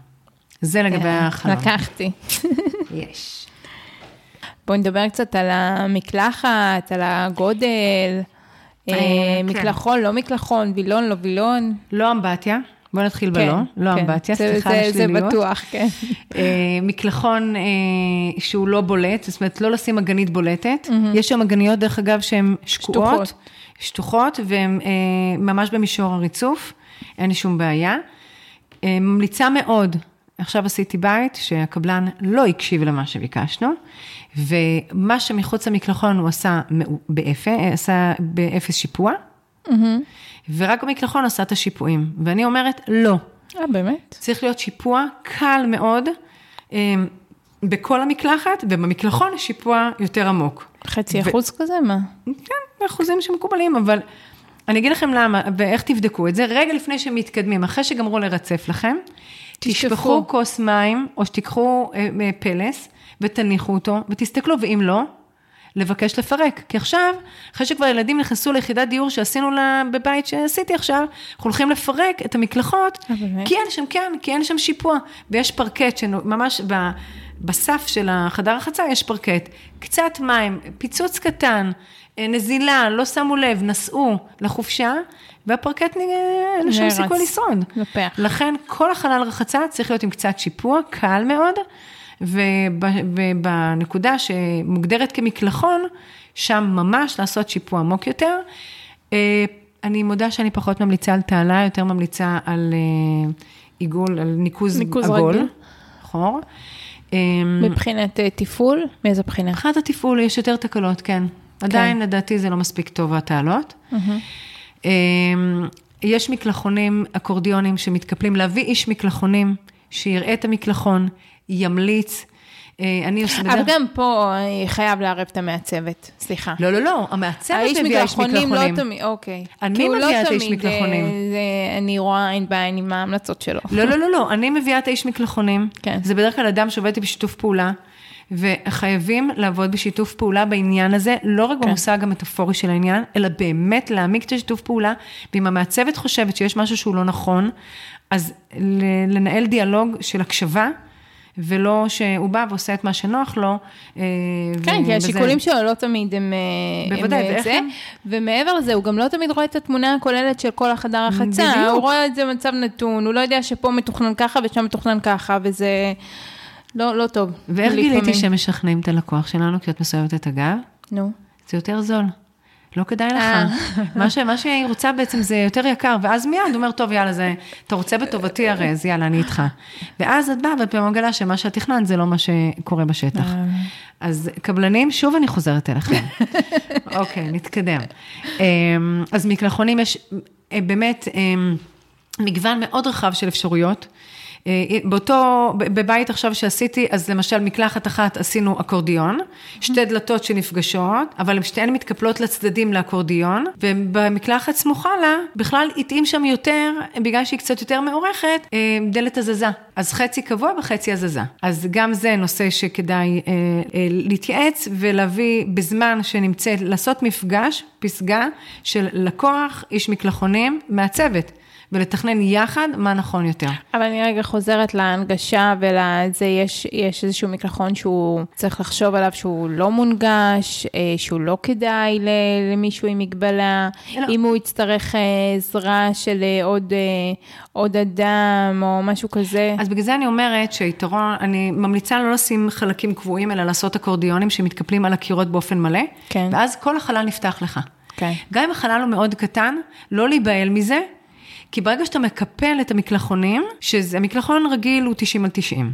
Speaker 2: זה לגבי החלום.
Speaker 1: לקחתי.
Speaker 2: יש.
Speaker 1: בואי נדבר קצת על המקלחת, על הגודל, אה,
Speaker 2: כן.
Speaker 1: מקלחון, לא מקלחון, וילון, לא וילון.
Speaker 2: לא אמבטיה, בואו נתחיל בלא, לא
Speaker 1: כן.
Speaker 2: אמבטיה, סליחה על השליליות.
Speaker 1: זה בטוח, כן.
Speaker 2: אה, מקלחון אה, שהוא לא בולט, זאת אומרת, לא לשים אגנית בולטת. יש שם אגניות, דרך אגב, שהן שקועות,
Speaker 1: שטוחות.
Speaker 2: שטוחות, והן אה, ממש במישור הריצוף, אין לי שום בעיה. אה, ממליצה מאוד, עכשיו עשיתי בית שהקבלן לא הקשיב למה שביקשנו, ומה שמחוץ למקלחון הוא עשה באפס, עשה באפס שיפוע, ורק במקלחון עשה את השיפועים. ואני אומרת, לא.
Speaker 1: אה, באמת?
Speaker 2: צריך להיות שיפוע קל מאוד אה, בכל המקלחת, ובמקלחון שיפוע יותר עמוק.
Speaker 1: חצי
Speaker 2: ו-
Speaker 1: אחוז כזה? מה?
Speaker 2: כן, באחוזים שמקובלים, אבל אני אגיד לכם למה ואיך תבדקו את זה. רגע לפני שמתקדמים, אחרי שגמרו לרצף לכם,
Speaker 1: תשפכו.
Speaker 2: תשפכו כוס מים, או שתיקחו אה, אה, פלס ותניחו אותו, ותסתכלו, ואם לא, לבקש לפרק. כי עכשיו, אחרי שכבר ילדים נכנסו ליחידת דיור שעשינו לה בבית שעשיתי עכשיו, אנחנו הולכים לפרק את המקלחות,
Speaker 1: אה?
Speaker 2: כי אין שם, כן, כי אין שם שיפוע, ויש פרקט שממש ב... בסף של החדר הרחצה יש פרקט, קצת מים, פיצוץ קטן, אה, נזילה, לא שמו לב, נסעו לחופשה, והפרקט, נ- אין שום. סיכוי לשרוד. לכן כל החלל רחצה צריך להיות עם קצת שיפוע, קל מאוד, ובנקודה שמוגדרת כמקלחון, שם ממש לעשות שיפוע עמוק יותר. אה, אני מודה שאני פחות ממליצה על תעלה, יותר ממליצה על אה, עיגול, על ניקוז,
Speaker 1: ניקוז
Speaker 2: עגול. חור. אה,
Speaker 1: מבחינת תפעול? מאיזה בחינה?
Speaker 2: מבחינת התפעול יש יותר תקלות, כן. עדיין לדעתי זה לא מספיק טוב התעלות. אמ, יש מקלחונים אקורדיונים שמתקפלים, להביא איש מקלחונים שיראה את המקלחון, ימליץ. אה, אני עושה
Speaker 1: אבל גם פה אה, חייב לערב את המעצבת, סליחה.
Speaker 2: לא, לא, לא, המעצבת
Speaker 1: האיש
Speaker 2: מביאה איש
Speaker 1: מקלחונים
Speaker 2: מקלחונים.
Speaker 1: לא תמיד, אוקיי.
Speaker 2: אני
Speaker 1: הוא לא
Speaker 2: מביאה את האיש מקלחונים.
Speaker 1: אה, אני רואה עין בעין עם ההמלצות שלו.
Speaker 2: לא, לא, לא, לא, אני מביאה את האיש מקלחונים.
Speaker 1: כן.
Speaker 2: זה בדרך כלל אדם שעובד בשיתוף פעולה, וחייבים לעבוד בשיתוף פעולה בעניין הזה, לא רק במושג המטאפורי של העניין, אלא באמת להעמיק את השיתוף פעולה, ואם המעצבת חושבת שיש משהו שהוא לא נכון, אז לנהל דיאלוג של הקשבה. ולא שהוא בא ועושה את מה שנוח לו. אה,
Speaker 1: כן, כי השיקולים שלו לא תמיד הם... אה,
Speaker 2: בוודאי, ואיך. הם?
Speaker 1: ומעבר לזה, הוא גם לא תמיד רואה את התמונה הכוללת של כל החדר החצה.
Speaker 2: בדיוק.
Speaker 1: הוא רואה את זה במצב נתון, הוא לא יודע שפה מתוכנן ככה ושם מתוכנן ככה, וזה לא, לא טוב.
Speaker 2: ואיך. גיליתי שמשכנעים את הלקוח שלנו כי את מסובבת את הגב?
Speaker 1: נו.
Speaker 2: זה יותר זול. לא כדאי לך. מה, ש, מה שהיא רוצה בעצם זה יותר יקר, ואז מיד הוא אומר, טוב, יאללה, זה, אתה רוצה בטובתי הרי, אז יאללה, אני איתך. ואז את באה ופעם מגלה שמה שאת תכננת זה לא מה שקורה בשטח. אז קבלנים, שוב אני חוזרת אליכם. [LAUGHS] אוקיי, נתקדם. אמ, אז מקלחונים יש אה, באמת אמ, מגוון מאוד רחב של אפשרויות. אה, באותו, בבית עכשיו שעשיתי, אז למשל מקלחת אחת עשינו אקורדיון, שתי דלתות שנפגשות, אבל הן שתיהן מתקפלות לצדדים לאקורדיון, ובמקלחת סמוכה לה, בכלל התאים שם יותר, בגלל שהיא קצת יותר מאורכת, אה, דלת הזזה. אז חצי קבוע וחצי הזזה. אז גם זה נושא שכדאי אה, אה, להתייעץ ולהביא בזמן שנמצאת, לעשות מפגש, פסגה של לקוח, איש מקלחונים, מהצוות. ולתכנן יחד מה נכון יותר.
Speaker 1: אבל אני רגע חוזרת להנגשה ולזה, יש, יש איזשהו מקלחון שהוא צריך לחשוב עליו שהוא לא מונגש, אה, שהוא לא כדאי למישהו עם מגבלה, לא. אם הוא יצטרך אה, עזרה של אה, עוד, עוד אדם או משהו כזה.
Speaker 2: אז בגלל זה אני אומרת שהיתרון, אני ממליצה לא לשים חלקים קבועים, אלא לעשות אקורדיונים שמתקפלים על הקירות באופן מלא, כן. ואז כל החלל נפתח לך. כן. גם אם החלל הוא מאוד קטן, לא להיבהל מזה, כי ברגע שאתה מקפל את המקלחונים, שזה מקלחון רגיל הוא 90 על 90,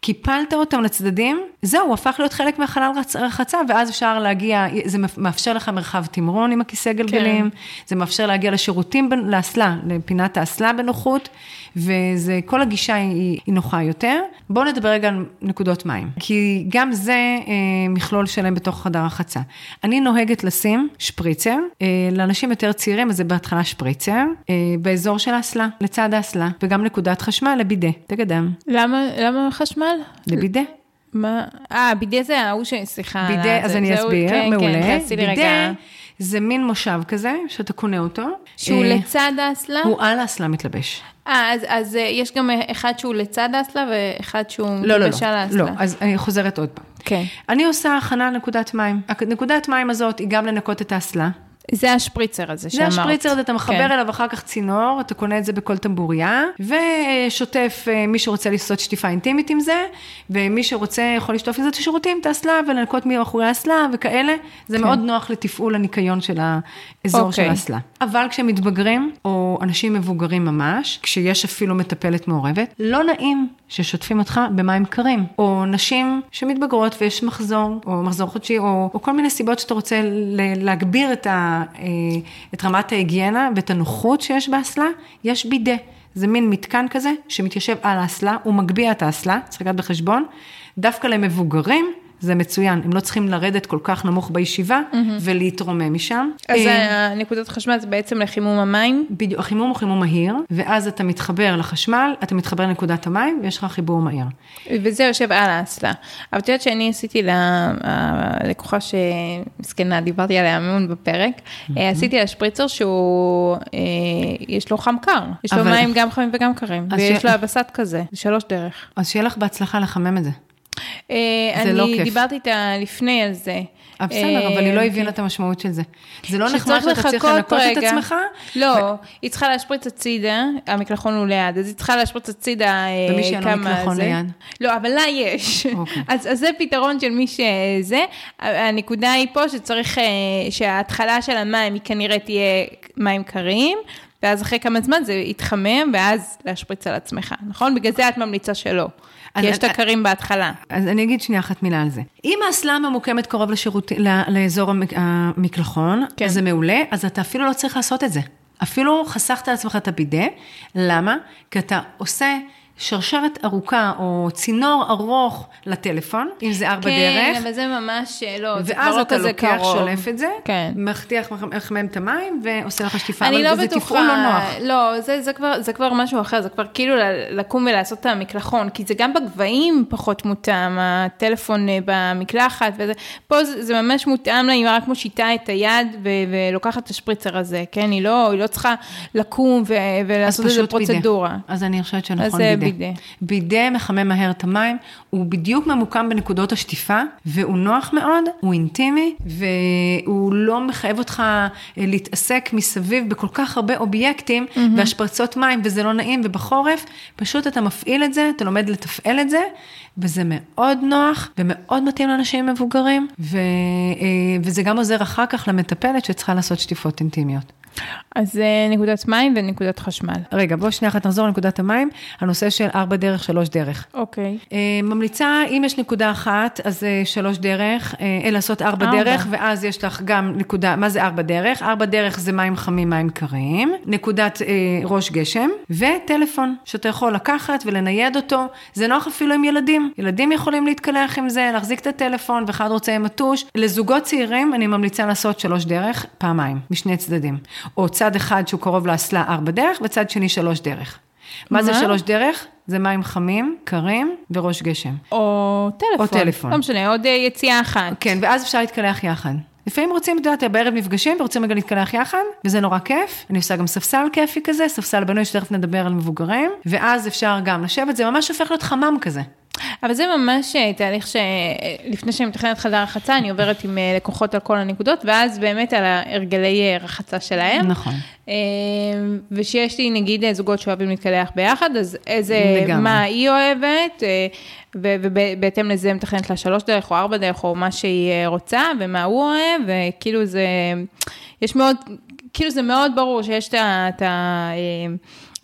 Speaker 2: קיפלת אותם לצדדים, זהו, הוא הפך להיות חלק מהחלל רחצה, ואז אפשר להגיע, זה מאפשר לך מרחב תמרון עם הכיסא גלגלים, כן. זה מאפשר להגיע לשירותים, לאסלה, לפינת האסלה בנוחות. וזה, כל הגישה היא, היא נוחה יותר. בואו נדבר רגע על נקודות מים, כי גם זה אה, מכלול שלם בתוך חדר החצה. אני נוהגת לשים שפריצר, אה, לאנשים יותר צעירים, אז זה בהתחלה שפריצר, אה, באזור של האסלה, לצד האסלה, וגם נקודת חשמל לבידה, תקדם.
Speaker 1: למה, למה חשמל?
Speaker 2: לבידה.
Speaker 1: מה? אה, בידה זה ההוא ש... סליחה.
Speaker 2: בידה, אז אני אסביר, כן, כן מעולה. כן, תעשי לי רגע. זה מין מושב כזה, שאתה קונה אותו.
Speaker 1: שהוא אה, לצד האסלה?
Speaker 2: הוא על האסלה מתלבש.
Speaker 1: אה, אז, אז אה, יש גם אחד שהוא לצד האסלה ואחד שהוא לא, מתלבש
Speaker 2: לא,
Speaker 1: על האסלה.
Speaker 2: לא, לא, אז אני חוזרת עוד פעם. כן. אני עושה הכנה לנקודת מים. נקודת מים הזאת היא גם לנקות את האסלה.
Speaker 1: זה השפריצר הזה שאמרת.
Speaker 2: זה השפריצר הזה, אתה מחבר כן. אליו אחר כך צינור, אתה קונה את זה בכל טמבוריה, ושוטף, אה, מי שרוצה לעשות שטיפה אינטימית עם זה, ומי שרוצה יכול לשטוף עם זה את השירותים, את האסלה, ולנקות מאחורי האסלה וכאלה. זה כן. מאוד נוח לתפעול הניקיון של האזור אוקיי. של האסלה. אבל כשהם מתבגרים, או אנשים מבוגרים ממש, כשיש אפילו מטפלת מעורבת, לא נעים ששוטפים אותך במים קרים, או נשים שמתבגרות ויש מחזור, או מחזור חודשי, או, או כל מיני סיבות שאתה רוצה להגביר את, ה, אה, את רמת ההיגיינה ואת הנוחות שיש באסלה, יש בידה. זה מין מתקן כזה שמתיישב על האסלה, הוא מגביה את האסלה, צריך לקחת בחשבון. דווקא למבוגרים, זה מצוין, הם לא צריכים לרדת כל כך נמוך בישיבה mm-hmm. ולהתרומם משם.
Speaker 1: אז אה, נקודת חשמל זה בעצם לחימום המים?
Speaker 2: בדיוק, החימום הוא חימום מהיר, ואז אתה מתחבר לחשמל, אתה מתחבר לנקודת המים, ויש לך חיבור מהיר.
Speaker 1: וזה יושב על האסלה. אבל את יודעת שאני עשיתי ללקוחה שמסכנה, דיברתי עליה המון בפרק, mm-hmm. עשיתי לה שפריצר שהוא, אה, יש לו חם קר, יש לו אבל... מים גם חמים וגם קרים, ויש ש... לו אבסת כזה, שלוש דרך.
Speaker 2: אז שיהיה לך בהצלחה לחמם את זה.
Speaker 1: אה, אני לא דיברתי איתה לפני על זה.
Speaker 2: אה, בסדר, אבל היא לא הבינה את המשמעות של זה. זה לא נחמד שאתה צריך לנקות את עצמך?
Speaker 1: לא, היא צריכה להשפריץ הצידה, המקלחון הוא ליד, אז היא צריכה להשפריץ הצידה כמה
Speaker 2: זה. ומי שאין לו מקלחון ליד?
Speaker 1: לא, אבל לה יש. אוקיי. אז זה פתרון של מי שזה. הנקודה היא פה שצריך, אה, שההתחלה של המים היא כנראה תהיה מים קרים. ואז אחרי כמה זמן זה יתחמם, ואז להשפריץ על עצמך, נכון? בגלל זה את ממליצה שלא. כי יש את הקרים בהתחלה.
Speaker 2: אז אני אגיד שנייה אחת מילה על זה. אם האסלה ממוקמת קרוב לשירות, לאזור המקלחון, כן. זה מעולה, אז אתה אפילו לא צריך לעשות את זה. אפילו חסכת לעצמך את הבידה. למה? כי אתה עושה... שרשרת ארוכה או צינור ארוך לטלפון, אם זה ארבע
Speaker 1: כן,
Speaker 2: דרך.
Speaker 1: כן, אבל זה ממש, לא, זה כבר לא כזה קרוב.
Speaker 2: ואז אתה לוקח, שולף את זה, כן. מחתיך, מחמם את המים ועושה לך שטיפה, אבל לא זה בטוחה, תפעול לא נוח.
Speaker 1: לא, זה, זה, כבר, זה כבר משהו אחר, זה כבר כאילו לקום ולעשות את המקלחון, כי זה גם בגבהים פחות מותאם, הטלפון אה, במקלחת וזה, פה זה, זה ממש מותאם לה, היא רק מושיטה את היד ו, ולוקחת את השפריצר הזה, כן? היא לא, היא לא צריכה לקום ו, ולעשות איזה פרוצדורה.
Speaker 2: אז אני חושבת שנכון בידי.
Speaker 1: בידה.
Speaker 2: בידה מחמם מהר את המים, הוא בדיוק ממוקם בנקודות השטיפה, והוא נוח מאוד, הוא אינטימי, והוא לא מחייב אותך אה, להתעסק מסביב בכל כך הרבה אובייקטים, mm-hmm. והשפרצות מים, וזה לא נעים, ובחורף, פשוט אתה מפעיל את זה, אתה לומד לתפעל את זה, וזה מאוד נוח, ומאוד מתאים לאנשים מבוגרים, ו, אה, וזה גם עוזר אחר כך למטפלת שצריכה לעשות שטיפות אינטימיות.
Speaker 1: אז אה, נקודת מים ונקודת חשמל.
Speaker 2: רגע, בוא שנייה אחת נחזור לנקודת המים, הנושא של ארבע דרך, שלוש דרך.
Speaker 1: אוקיי.
Speaker 2: אה, ממליצה, אם יש נקודה אחת, אז אה, שלוש דרך, לעשות ארבע,
Speaker 1: ארבע.
Speaker 2: דרך, ואז יש לך גם נקודה, מה זה ארבע דרך? ארבע דרך זה מים חמים, מים קרים, נקודת אה, ראש גשם, וטלפון, שאתה יכול לקחת ולנייד אותו, זה נוח אפילו עם ילדים. ילדים יכולים להתקלח עם זה, להחזיק את הטלפון, ואחד רוצה עם הטוש. לזוגות צעירים, אני ממליצה לעשות שלוש דרך, פעמיים, משני צדדים. או צד אחד שהוא קרוב לאסלה ארבע דרך, וצד שני שלוש דרך. מה זה? שלוש דרך? זה מים חמים, קרים וראש גשם.
Speaker 1: או טלפון.
Speaker 2: או טלפון.
Speaker 1: לא משנה, עוד אה, יציאה אחת.
Speaker 2: כן, ואז אפשר להתקלח יחד. לפעמים רוצים, את יודעת, בערב נפגשים ורוצים רגע להתקלח יחד, וזה נורא כיף. אני עושה גם ספסל כיפי כזה, ספסל בנוי שתכף נדבר על מבוגרים, ואז אפשר גם לשבת, זה ממש הופך להיות חמם כזה.
Speaker 1: אבל זה ממש אה, תהליך שלפני שאני מתכננת חדר רחצה, אני עוברת עם אה, לקוחות על כל הנקודות, ואז באמת על ההרגלי אה, רחצה שלהם.
Speaker 2: נכון.
Speaker 1: אה, ושיש לי נגיד אה, זוגות שאוהבים להתקלח ביחד, אז איזה,
Speaker 2: לגמרי.
Speaker 1: מה היא אוהבת, אה, ובהתאם לזה מתכננת לה שלוש דרך או ארבע דרך, או מה שהיא אה, רוצה, ומה הוא אוהב, וכאילו זה, יש מאוד, כאילו זה מאוד ברור שיש את ה...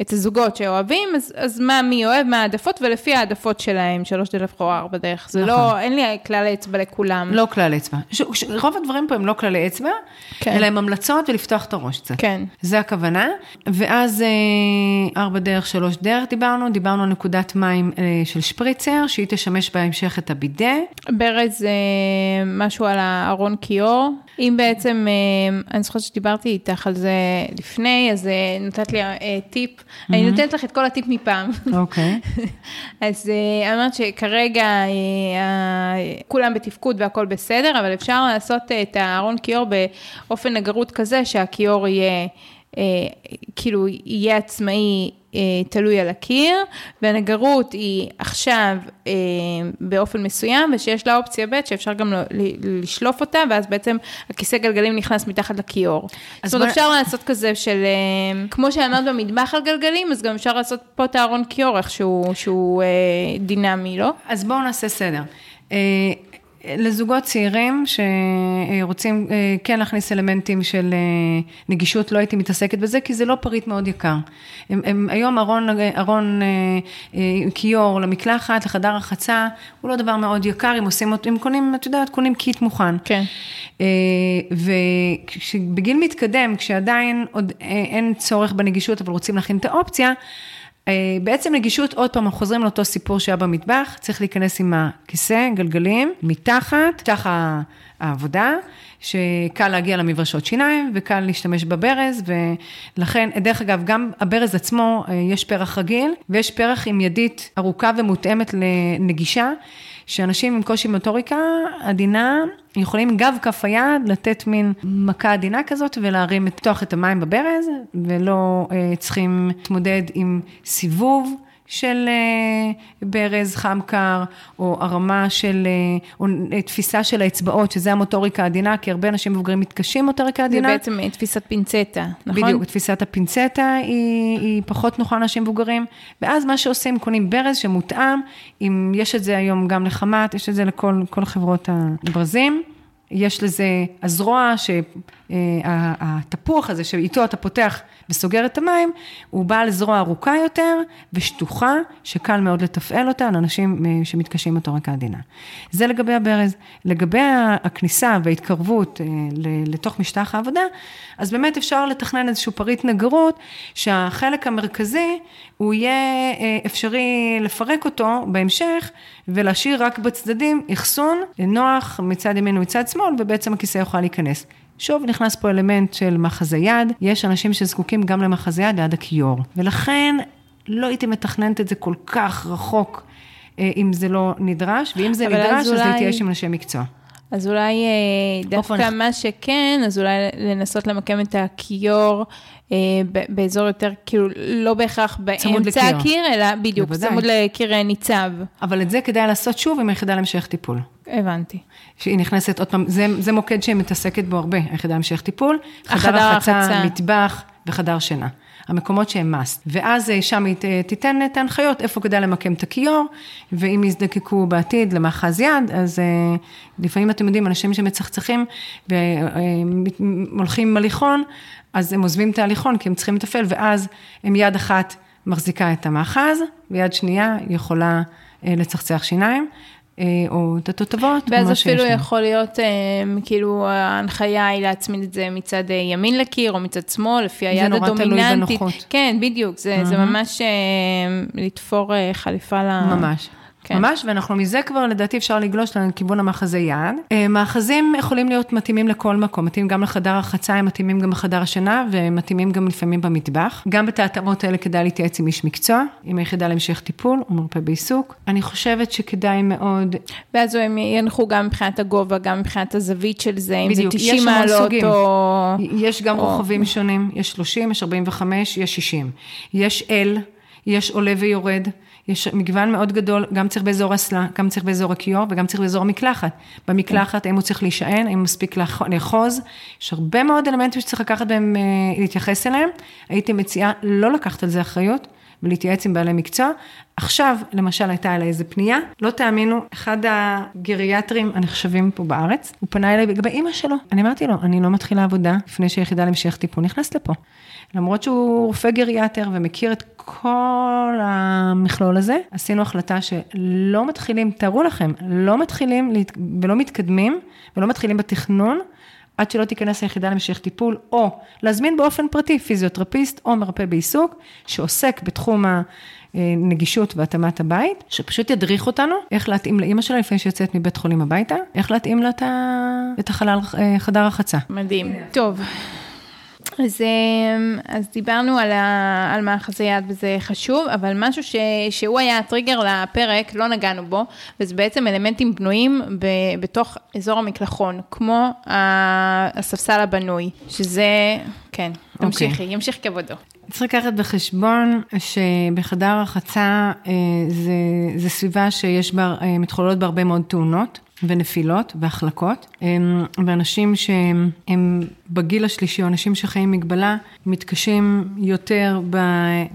Speaker 1: את הזוגות שאוהבים, אז, אז מה מי אוהב, מה העדפות, ולפי העדפות שלהם, שלוש דרך או ארבע דרך. זה
Speaker 2: נכון.
Speaker 1: לא, אין לי כלל אצבע לכולם.
Speaker 2: לא כלל אצבע. ש- ש- רוב הדברים פה הם לא כללי אצבע,
Speaker 1: כן.
Speaker 2: אלא הם המלצות ולפתוח את הראש קצת.
Speaker 1: כן.
Speaker 2: זה הכוונה. ואז אה, ארבע דרך, שלוש דרך דיברנו, דיברנו על נקודת מים אה, של שפריצר, שהיא תשמש בהמשך את הבידה.
Speaker 1: ברז, אה, משהו על הארון כיור. אם בעצם, אה, אני זוכרת שדיברתי איתך על זה לפני, אז אה, נתת לי אה, טיפ. אני נותנת לך את כל הטיפ מפעם.
Speaker 2: אוקיי. [LAUGHS]
Speaker 1: אז אה, אמרת שכרגע כולם בתפקוד והכל בסדר, אבל אפשר לעשות את הארון כיור באופן נגרות כזה שהכיור יהיה, כאילו, יהיה עצמאי. אה, תלוי על הקיר, והנגרות היא עכשיו אה, באופן מסוים, ושיש לה אופציה ב' שאפשר גם לשלוף אותה, ואז בעצם הכיסא גלגלים נכנס מתחת לכיור. זאת אומרת, אפשר לעשות כזה של, אה, כמו שאמרת במטבח על גלגלים, אז גם אפשר לעשות פה את הארון כיור איכשהו, שהוא אה, דינמי, לא?
Speaker 2: אז בואו נעשה סדר. לזוגות צעירים שרוצים אה, כן להכניס אלמנטים של אה, נגישות, לא הייתי מתעסקת בזה, כי זה לא פריט מאוד יקר. הם, הם, היום ארון, ארון אה, כיור למקלחת, לחדר רחצה, הוא לא דבר מאוד יקר, אם עושים אם קונים, את יודעת, קונים קיט מוכן.
Speaker 1: כן.
Speaker 2: ובגיל מתקדם, כשעדיין עוד אין צורך בנגישות, אבל רוצים להכין את האופציה, בעצם נגישות, עוד פעם, אנחנו חוזרים לאותו סיפור שהיה במטבח, צריך להיכנס עם הכיסא, גלגלים, מתחת, תחת העבודה, שקל להגיע למברשות שיניים וקל להשתמש בברז, ולכן, דרך אגב, גם הברז עצמו, אה, יש פרח רגיל, ויש פרח עם ידית ארוכה ומותאמת לנגישה, שאנשים עם קושי מוטוריקה עדינה, יכולים גב כף היד לתת מין מכה עדינה כזאת ולהרים, לפתוח את המים בברז, ולא אה, צריכים להתמודד עם סיבוב של אה, ברז חם קר, או הרמה של, אה, או אה, תפיסה של האצבעות, שזה המוטוריקה העדינה, כי הרבה אנשים מבוגרים מתקשים עם מוטוריקה
Speaker 1: זה
Speaker 2: עדינה.
Speaker 1: בעצם אה, תפיסת פינצטה, נכון?
Speaker 2: בדיוק, תפיסת הפינצטה היא, היא פחות נוחה לאנשים מבוגרים, ואז מה שעושים, קונים ברז שמותאם, אם יש את זה היום גם לחמת, יש את זה לכל כל חברות הברזים. יש לזה הזרוע, שהתפוח הזה שאיתו אתה פותח וסוגר את המים, הוא בעל זרוע ארוכה יותר ושטוחה, שקל מאוד לתפעל אותה לאנשים אה, שמתקשים עם מוטוריקה עדינה. זה לגבי הברז. לגבי הכניסה וההתקרבות אה, לתוך משטח העבודה, אז באמת אפשר לתכנן איזשהו פריט נגרות, שהחלק המרכזי, הוא יהיה אה, אפשרי לפרק אותו בהמשך, ולהשאיר רק בצדדים אחסון נוח מצד ימין ומצד שמאל, ובעצם הכיסא יוכל להיכנס. שוב, נכנס פה אלמנט של מחזה יד, יש אנשים שזקוקים גם למחזה יד ליד הכיור, ולכן לא הייתי מתכננת את זה כל כך רחוק, אה, אם זה לא נדרש, ואם זה נדרש, אז
Speaker 1: אולי-
Speaker 2: להתייאש עם אנשי מקצוע.
Speaker 1: אז אולי אה, דווקא
Speaker 2: אופן.
Speaker 1: מה שכן, אז אולי לנסות למקם את הכיור אה, באזור יותר, כאילו, לא בהכרח באמצע. הקיר, אלא בדיוק,
Speaker 2: בוודאי.
Speaker 1: צמוד לקיר ניצב.
Speaker 2: אבל את זה כדאי לעשות שוב עם היחידה להמשך טיפול.
Speaker 1: הבנתי.
Speaker 2: שהיא נכנסת עוד פעם, זה, זה מוקד שהיא מתעסקת בו הרבה, היחידה להמשך טיפול, חדר
Speaker 1: הרחצה.
Speaker 2: מטבח וחדר שינה. המקומות שהם must. ואז אה, שם היא תיתן את ההנחיות איפה כדאי למקם את הכיור, ואם יזדקקו בעתיד למאחז יד, אז אה, לפעמים אתם יודעים, אנשים שמצחצחים והולכים עם הליכון, אז הם עוזבים את ההליכון כי הם צריכים לתפעל, ואז הם יד אחת מחזיקה את המאחז, ויד שנייה יכולה אה, לצחצח שיניים. אה, או את התותבות,
Speaker 1: ואז אפילו. יכול להיות, אה, כאילו, ההנחיה היא להצמיד את זה מצד אה, ימין לקיר או מצד שמאל, לפי היד
Speaker 2: נורא תלוי
Speaker 1: הדומיננטית.
Speaker 2: בנוחות.
Speaker 1: כן, בדיוק, זה, זה ממש לתפור חליפה ל...
Speaker 2: ממש.
Speaker 1: כן.
Speaker 2: ממש, ואנחנו מזה כבר לדעתי אפשר לגלוש לכיוון המאחזי יד. אה, מאחזים יכולים להיות מתאימים לכל מקום, מתאימים גם לחדר הרחצה, הם מתאימים גם לחדר השינה, ומתאימים גם לפעמים במטבח. גם את ההתאמות האלה כדאי להתייעץ עם איש מקצוע, עם היחידה להמשך טיפול או מרפא בעיסוק. אני חושבת שכדאי מאוד,
Speaker 1: ואז הם ינחו גם מבחינת הגובה, גם מבחינת הזווית של זה, אם
Speaker 2: בדיוק,
Speaker 1: זה
Speaker 2: יש
Speaker 1: 90
Speaker 2: המון
Speaker 1: מעלות. או...
Speaker 2: יש גם
Speaker 1: או-
Speaker 2: רוחבים שונים, יש 30, יש 45, יש 60. יש L, יש עולה ויורד, יש מגוון מאוד גדול, גם צריך באזור אסלה, גם צריך באזור הכיור וגם צריך באזור המקלחת. במקלחת, האם הוא צריך להישען, האם מספיק לאח- לאחוז, יש הרבה מאוד אלמנטים שצריך לקחת בהם, אה, להתייחס אליהם. הייתי מציעה לא לקחת על זה אחריות. ולהתייעץ עם בעלי מקצוע. עכשיו, למשל, הייתה אליי איזה פנייה, לא תאמינו, אחד הגריאטרים הנחשבים פה בארץ, הוא פנה אליי לגבי אימא שלו. אני אמרתי לו, אני לא מתחילה עבודה לפני שהיחידה להמשך טיפול נכנסת לפה. למרות שהוא רופא גריאטר ומכיר את כל המכלול הזה, עשינו החלטה שלא מתחילים, תארו לכם, לא מתחילים ולא מתקדמים ולא מתחילים בתכנון. עד שלא תיכנס היחידה להמשך טיפול, או להזמין באופן פרטי פיזיותרפיסט או מרפא בעיסוק, שעוסק בתחום הנגישות והתאמת הבית, שפשוט ידריך אותנו איך להתאים לאימא שלה לפני שיוצאת מבית חולים הביתה, איך להתאים לה את החלל, אה, חדר הרחצה.
Speaker 1: מדהים. טוב. אז, אמ, אז דיברנו על, ה, על מאחזי יד וזה חשוב, אבל משהו ש, שהוא היה הטריגר לפרק, לא נגענו בו, וזה בעצם אלמנטים בנויים ב, בתוך אזור המקלחון, כמו הספסל הבנוי, שזה, כן, תמשיכי, okay. ימשיך כבודו.
Speaker 2: צריך לקחת בחשבון שבחדר הרחצה אה, זה, זה סביבה שיש בה, אה, מתחוללות בה הרבה מאוד תאונות. ונפילות והחלקות, הם- ואנשים שהם בגיל השלישי, או אנשים שחיים מגבלה, מתקשים יותר ב-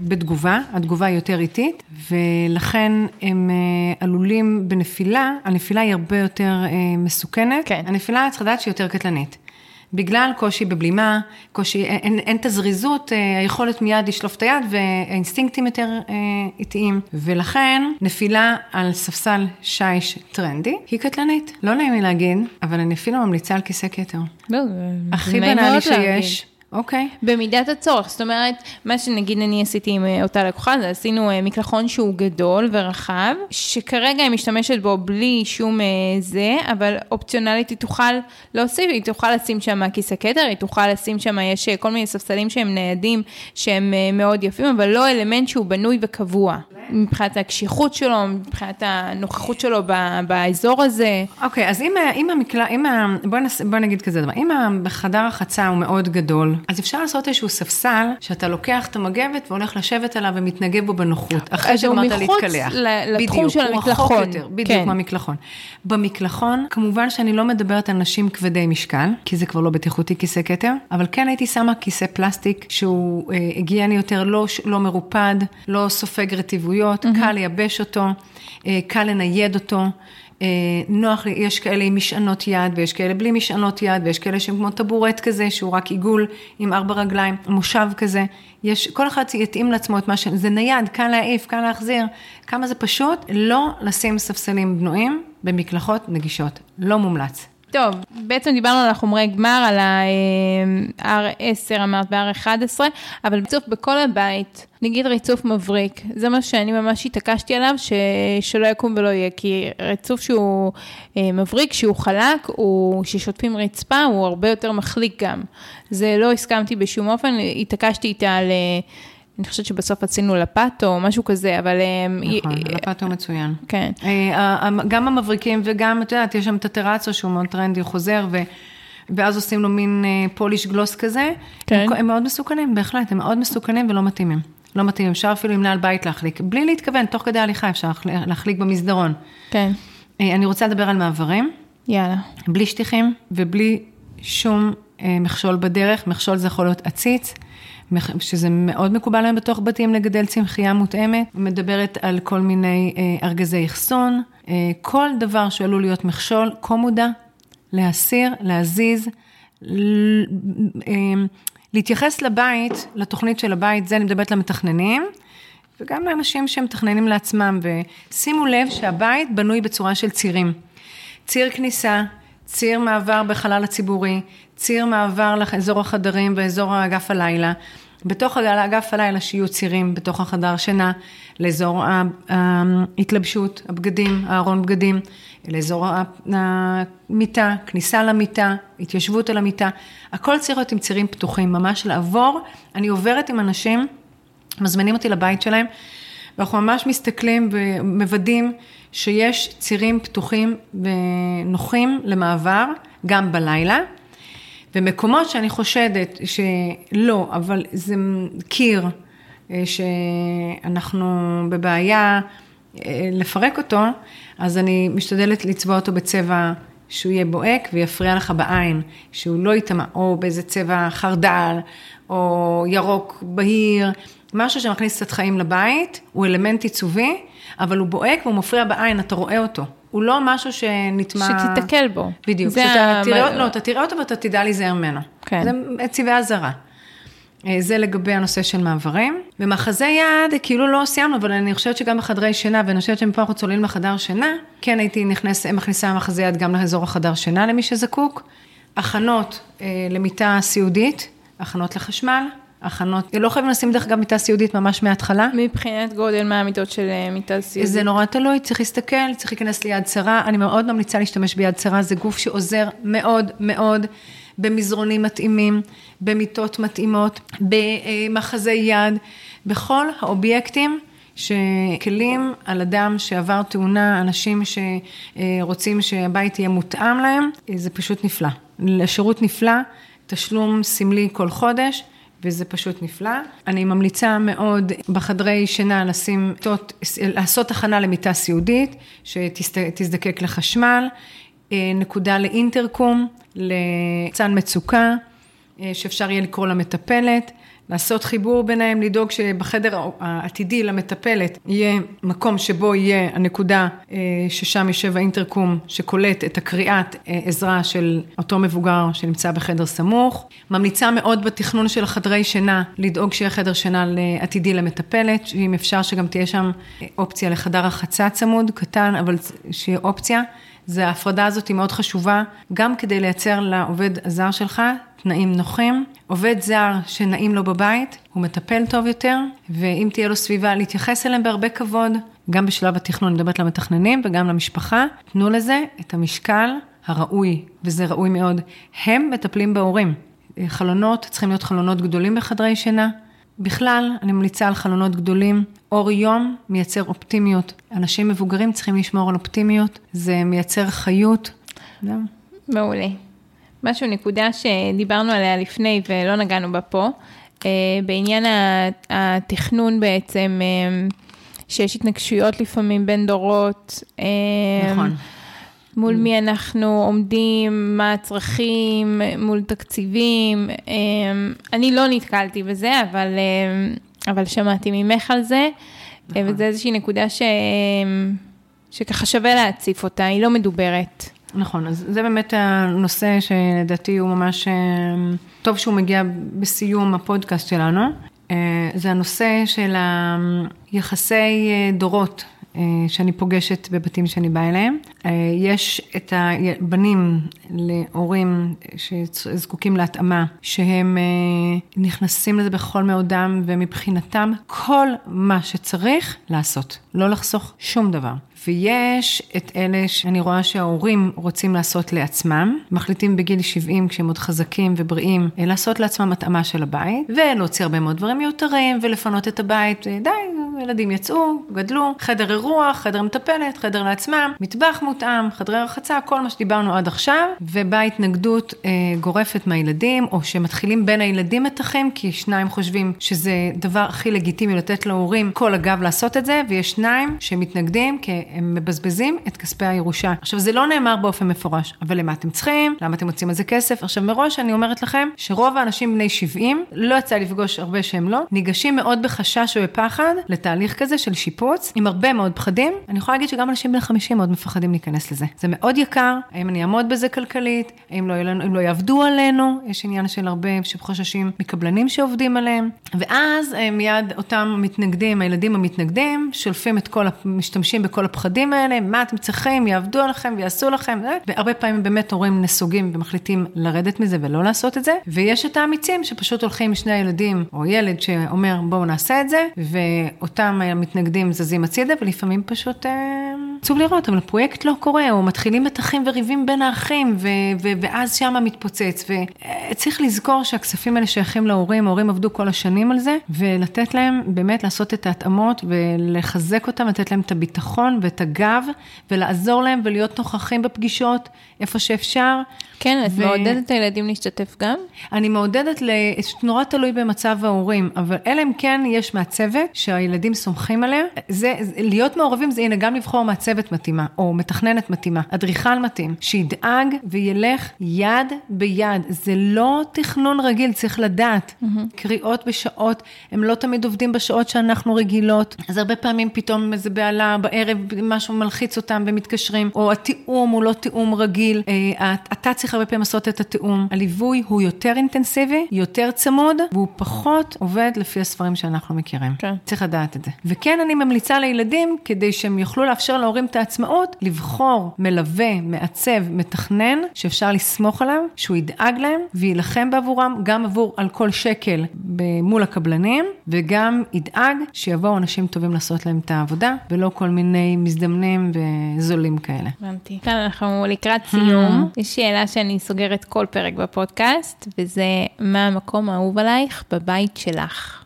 Speaker 2: בתגובה, התגובה היא יותר איטית, ולכן הם אה, עלולים בנפילה, הנפילה היא הרבה יותר אה, מסוכנת,
Speaker 1: כן.
Speaker 2: הנפילה צריך לדעת שהיא יותר קטלנית. בגלל קושי בבלימה, קושי, אין, אין את הזריזות, אה, היכולת מיד לשלוף את היד והאינסטינקטים יותר אה, איטיים. ולכן נפילה על ספסל שיש טרנדי היא קטלנית. לא נעים לי להגיד, אבל אני אפילו ממליצה על כיסא כתר.
Speaker 1: לא,
Speaker 2: הכי בנאלי. שיש. אוקיי.
Speaker 1: במידת הצורך, זאת אומרת, מה שנגיד אני עשיתי עם אה, אותה לקוחה, זה עשינו אה, מקלחון שהוא גדול ורחב, שכרגע היא משתמשת בו בלי שום אה, זה, אבל אופציונלית היא תוכל להוסיף, היא תוכל לשים שם כיסא כתר, היא תוכל לשים שם, יש כל מיני ספסלים שהם ניידים, שהם מאוד יפים, אבל לא אלמנט שהוא בנוי וקבוע, מבחינת הקשיחות שלו, מבחינת הנוכחות שלו באזור הזה.
Speaker 2: אוקיי, אז אם, אם המקלע, אם ה... בוא, נס, בוא נגיד כזה דבר, אם החדר החצה הוא מאוד גדול, אז אפשר לעשות איזשהו ספסל, שאתה לוקח את המגבת והולך לשבת עליו ומתנגב בו בנוחות, אחרי שגמרת להתקלח.
Speaker 1: ל- לתחום
Speaker 2: בדיוק,
Speaker 1: של
Speaker 2: הוא רחוק
Speaker 1: המקלחון.
Speaker 2: יותר, בדיוק,
Speaker 1: כן.
Speaker 2: מהמקלחון. במקלחון, כמובן שאני לא מדברת על נשים כבדי משקל, כי זה כבר לא בטיחותי כיסא כתר, אבל כן הייתי שמה כיסא פלסטיק שהוא אה, היגייני יותר, לא, לא מרופד, לא סופג רטיבויות, mm-hmm. קל לייבש אותו, אה, קל לנייד אותו. אה, נוח, לי, יש כאלה עם משענות יד, ויש כאלה בלי משענות יד, ויש כאלה שהם כמו טבורט כזה, שהוא רק עיגול עם ארבע רגליים, מושב כזה. יש, כל אחד יתאים לעצמו את מה ש... זה נייד, קל להעיף, קל להחזיר. כמה זה פשוט, לא לשים ספסלים בנויים במקלחות נגישות. לא מומלץ.
Speaker 1: טוב, בעצם דיברנו על החומרי גמר, על ה-R10 אמרת ו-R11, אבל בסוף בכל הבית, נגיד ריצוף מבריק, זה מה שאני ממש התעקשתי עליו, ש... שלא יקום ולא יהיה, כי ריצוף שהוא אה, מבריק, שהוא חלק, הוא, ששוטפים רצפה, הוא הרבה יותר מחליק גם. זה לא הסכמתי בשום אופן, התעקשתי איתה על... אה, אני חושבת שבסוף עשינו לפטו או משהו כזה, אבל...
Speaker 2: נכון, לפטו מצוין.
Speaker 1: כן.
Speaker 2: גם המבריקים וגם, את יודעת, יש שם את הטרצו שהוא מאוד טרנדי, חוזר, ו... ואז עושים לו מין פוליש גלוס כזה. כן. הם, הם מאוד מסוכנים, בהחלט, הם מאוד מסוכנים ולא מתאימים. לא מתאים, אפשר אפילו עם נעל בית להחליק, בלי להתכוון, תוך כדי הליכה אפשר להחליק במסדרון.
Speaker 1: כן.
Speaker 2: אני רוצה לדבר על מעברים.
Speaker 1: יאללה.
Speaker 2: בלי שטיחים ובלי שום אה, מכשול בדרך, מכשול זה יכול להיות עציץ, שזה מאוד מקובל היום בתוך בתים לגדל צמחייה מותאמת, מדברת על כל מיני אה, ארגזי אחסון, אה, כל דבר שעלול להיות מכשול, כה מודע, להסיר, להזיז, להתייחס לבית, לתוכנית של הבית, זה אני מדברת למתכננים, וגם לאנשים שמתכננים לעצמם, ושימו לב שהבית בנוי בצורה של צירים. ציר כניסה, ציר מעבר בחלל הציבורי, ציר מעבר לאזור החדרים ואזור אגף הלילה. בתוך אגף הלילה שיהיו צירים בתוך החדר שינה, לאזור ההתלבשות, הבגדים, הארון בגדים, לאזור המיטה, כניסה למיטה, התיישבות על המיטה, הכל צריך להיות עם צירים פתוחים, ממש לעבור. אני עוברת עם אנשים, מזמינים אותי לבית שלהם, ואנחנו ממש מסתכלים ומוודאים שיש צירים פתוחים ונוחים למעבר, גם בלילה. ומקומות שאני חושדת שלא, אבל זה קיר אה, שאנחנו בבעיה אה, לפרק אותו, אז אני משתדלת לצבוע אותו בצבע שהוא יהיה בוהק ויפריע לך בעין, שהוא לא ייטמע, או באיזה צבע חרדל, או ירוק בהיר, משהו שמכניס קצת חיים לבית, הוא אלמנט עיצובי, אבל הוא בוהק והוא מפריע בעין, אתה רואה אותו. הוא לא משהו שנטמע...
Speaker 1: שתיתקל בו.
Speaker 2: בדיוק. שאתה תראה, מה... לא, אתה תראה אותו ואתה תדע להיזהר ממנו.
Speaker 1: כן.
Speaker 2: זה צבעי אזהרה. אה, זה לגבי הנושא של מעברים. במאחזי יד, כאילו לא סיימנו, אבל אני חושבת שגם בחדרי שינה, ואני חושבת שמפה אנחנו צוללים לחדר שינה, כן הייתי נכנס, מכניסה מאחזי יד גם לאזור החדר שינה למי שזקוק. הכנות אה, למיטה סיעודית, הכנות לחשמל, הכנות, לא חייבים לשים דרך אגב מיטה סיעודית ממש מההתחלה.
Speaker 1: מבחינת גודל, מה המיטות של אה, מיטה סיעודית?
Speaker 2: זה נורא תלוי, צריך להסתכל, צריך להיכנס ליד שרה. אני מאוד ממליצה להשתמש ביד שרה, זה גוף שעוזר מאוד מאוד במזרונים מתאימים, במיטות מתאימות, במחזי יד, בכל האובייקטים. שכלים על אדם שעבר תאונה, אנשים שרוצים שהבית יהיה מותאם להם, זה פשוט נפלא. שירות נפלא, תשלום סמלי כל חודש, וזה פשוט נפלא. אני ממליצה מאוד בחדרי שינה לשים מיטות, לעשות הכנה למיטה סיעודית, שתזדקק לחשמל, אה, נקודה לאינטרקום, לצן מצוקה, אה, שאפשר יהיה לקרוא למטפלת. לעשות חיבור ביניהם, לדאוג שבחדר העתידי למטפלת יהיה מקום שבו יהיה הנקודה אה, ששם יושב האינטרקום שקולט את הקריאת אה, עזרה של אותו מבוגר שנמצא בחדר סמוך. ממליצה מאוד בתכנון של החדרי שינה, לדאוג שיהיה חדר שינה עתידי למטפלת, אם אפשר שגם תהיה שם אה, אופציה לחדר רחצה צמוד, קטן, אבל שיהיה אופציה. זה ההפרדה הזאת היא מאוד חשובה, גם כדי לייצר לעובד הזר שלך תנאים נוחים. עובד זר שנעים לו בבית, הוא מטפל טוב יותר, ואם תהיה לו סביבה, להתייחס אליהם בהרבה כבוד, גם בשלב התכנון, אני מדברת למתכננים וגם למשפחה, תנו לזה את המשקל הראוי, וזה ראוי מאוד. הם מטפלים בהורים. חלונות, צריכים להיות חלונות גדולים בחדרי שינה. בכלל, אני ממליצה על חלונות גדולים. אור יום מייצר אופטימיות. אנשים מבוגרים צריכים לשמור על אופטימיות, זה מייצר חיות.
Speaker 1: מעולה. משהו, נקודה שדיברנו עליה לפני ולא נגענו בה פה, אה, בעניין התכנון בעצם, אה, שיש התנגשויות לפעמים בין דורות.
Speaker 2: אה, נכון.
Speaker 1: מול מי אנחנו עומדים, מה הצרכים, מול תקציבים. אני לא נתקלתי בזה, אבל, אבל שמעתי ממך על זה, נכון. וזו איזושהי נקודה ש, שככה שווה להציף אותה, היא לא מדוברת.
Speaker 2: נכון, אז זה באמת הנושא שלדעתי הוא ממש, אה, טוב שהוא מגיע בסיום הפודקאסט שלנו. אה, זה הנושא של היחסי אה, דורות שאני פוגשת בבתים שאני באה אליהם. יש את הבנים להורים שזקוקים להתאמה, שהם נכנסים לזה בכל מאודם, ומבחינתם כל מה שצריך לעשות, לא לחסוך שום דבר. ויש את אלה שאני רואה שההורים רוצים לעשות לעצמם, מחליטים בגיל 70 כשהם עוד חזקים ובריאים, לעשות לעצמם התאמה של הבית, ולהוציא הרבה מאוד דברים מיותרים, ולפנות את הבית, די, ילדים יצאו, גדלו, חדר אירוח, חדר מטפלת, חדר לעצמם, מטבח מותאם, חדרי רחצה, כל מה שדיברנו עד עכשיו, ובאה התנגדות אה, גורפת מהילדים, או שמתחילים בין הילדים מתחים, כי שניים חושבים שזה דבר הכי לגיטימי לתת להורים כל הגב לעשות את זה, ויש שניים שמתנגדים, כי הם מבזבזים את כספי הירושה. עכשיו, זה לא נאמר באופן מפורש, אבל למה אתם צריכים? למה אתם מוצאים על זה כסף? עכשיו, מראש אני אומרת לכם, שרוב האנשים בני 70, לא יצא לפגוש הרבה שהם לא, ניגשים מאוד בחשש ובפחד לתהליך כזה של שיפוץ, עם הרבה מאוד פחדים. אני יכולה להגיד שגם אנשים בני 50 מאוד מפחדים להיכנס לזה. זה מאוד יקר, האם אני אעמוד בזה כלכלית, האם לא, לא יעבדו עלינו, יש עניין של הרבה שחוששים מקבלנים שעובדים עליהם, ואז אה, מיד אותם מתנגדים, הילדים המתנגדים, שולפים את כל, משתמשים בכל הפחדים. הפחדים האלה, מה אתם צריכים, יעבדו עליכם ויעשו לכם, והרבה פעמים באמת הורים נסוגים ומחליטים לרדת מזה ולא לעשות את זה, ויש את האמיצים שפשוט הולכים עם שני הילדים, או ילד שאומר בואו נעשה את זה, ואותם המתנגדים זזים הצידה, ולפעמים פשוט... אה, עצוב לראות, אבל הפרויקט לא קורה, או מתחילים מתחים וריבים בין האחים, ו- ו- ואז שמה מתפוצץ. וצריך לזכור שהכספים האלה שייכים להורים, ההורים עבדו כל השנים על זה, ולתת להם באמת לעשות את ההתאמות ולחזק אותם, לתת להם את הביטחון ואת הגב, ולעזור להם ולהיות נוכחים בפגישות, איפה שאפשר.
Speaker 1: כן, את ו... מעודדת את הילדים להשתתף גם?
Speaker 2: אני מעודדת, נורא תלוי במצב ההורים, אבל אלא אם כן יש מהצוות שהילדים סומכים עליה, זה, להיות מעורבים זה הנה גם לבחור מעצבת מתאימה, או מתכננת מתאימה, אדריכל מתאים, שידאג וילך יד ביד. זה לא תכנון רגיל, צריך לדעת. Mm-hmm. קריאות בשעות, הם לא תמיד עובדים בשעות שאנחנו רגילות, אז הרבה פעמים פתאום איזה בעלה בערב, משהו מלחיץ אותם ומתקשרים, או התיאום הוא לא תיאום רגיל, אה, אתה צריך הרבה פעמים לעשות את התיאום. הליווי הוא יותר אינטנסיבי, יותר צמוד, והוא פחות עובד לפי הספרים שאנחנו מכירים. כן. צריך לדעת את זה. וכן, אני ממליצה לילדים, כדי שהם יוכלו לאפשר להורים את העצמאות, לבחור מלווה, מעצב, מתכנן, שאפשר לסמוך עליו, שהוא ידאג להם ויילחם בעבורם, גם עבור על כל שקל מול הקבלנים, וגם ידאג שיבואו אנשים טובים לעשות להם את העבודה, ולא כל מיני מזדמנים וזולים כאלה.
Speaker 1: הבנתי. כאן אנחנו לקראת סיום. יש שאלה. שאני סוגרת כל פרק בפודקאסט, וזה מה המקום האהוב עלייך בבית שלך.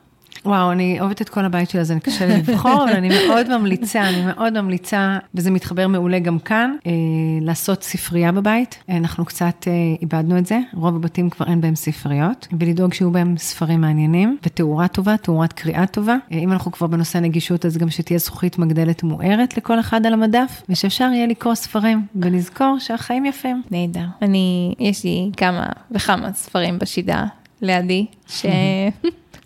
Speaker 2: וואו, אני אוהבת את כל הבית שלה, זה קשה לי לבחור, אבל אני מאוד ממליצה, אני מאוד ממליצה, וזה מתחבר מעולה גם כאן, אה, לעשות ספרייה בבית. אנחנו קצת אה, איבדנו את זה, רוב הבתים כבר אין בהם ספריות, ולדאוג שיהיו בהם ספרים מעניינים, ותאורה טובה, תאורת קריאה טובה. אה, אם אנחנו כבר בנושא נגישות, אז גם שתהיה זכוכית מגדלת מוארת לכל אחד על המדף, ושאפשר יהיה לקרוא ספרים, ולזכור שהחיים יפים.
Speaker 1: נהדר. אני, יש לי כמה וכמה ספרים בשידה לידי, ש...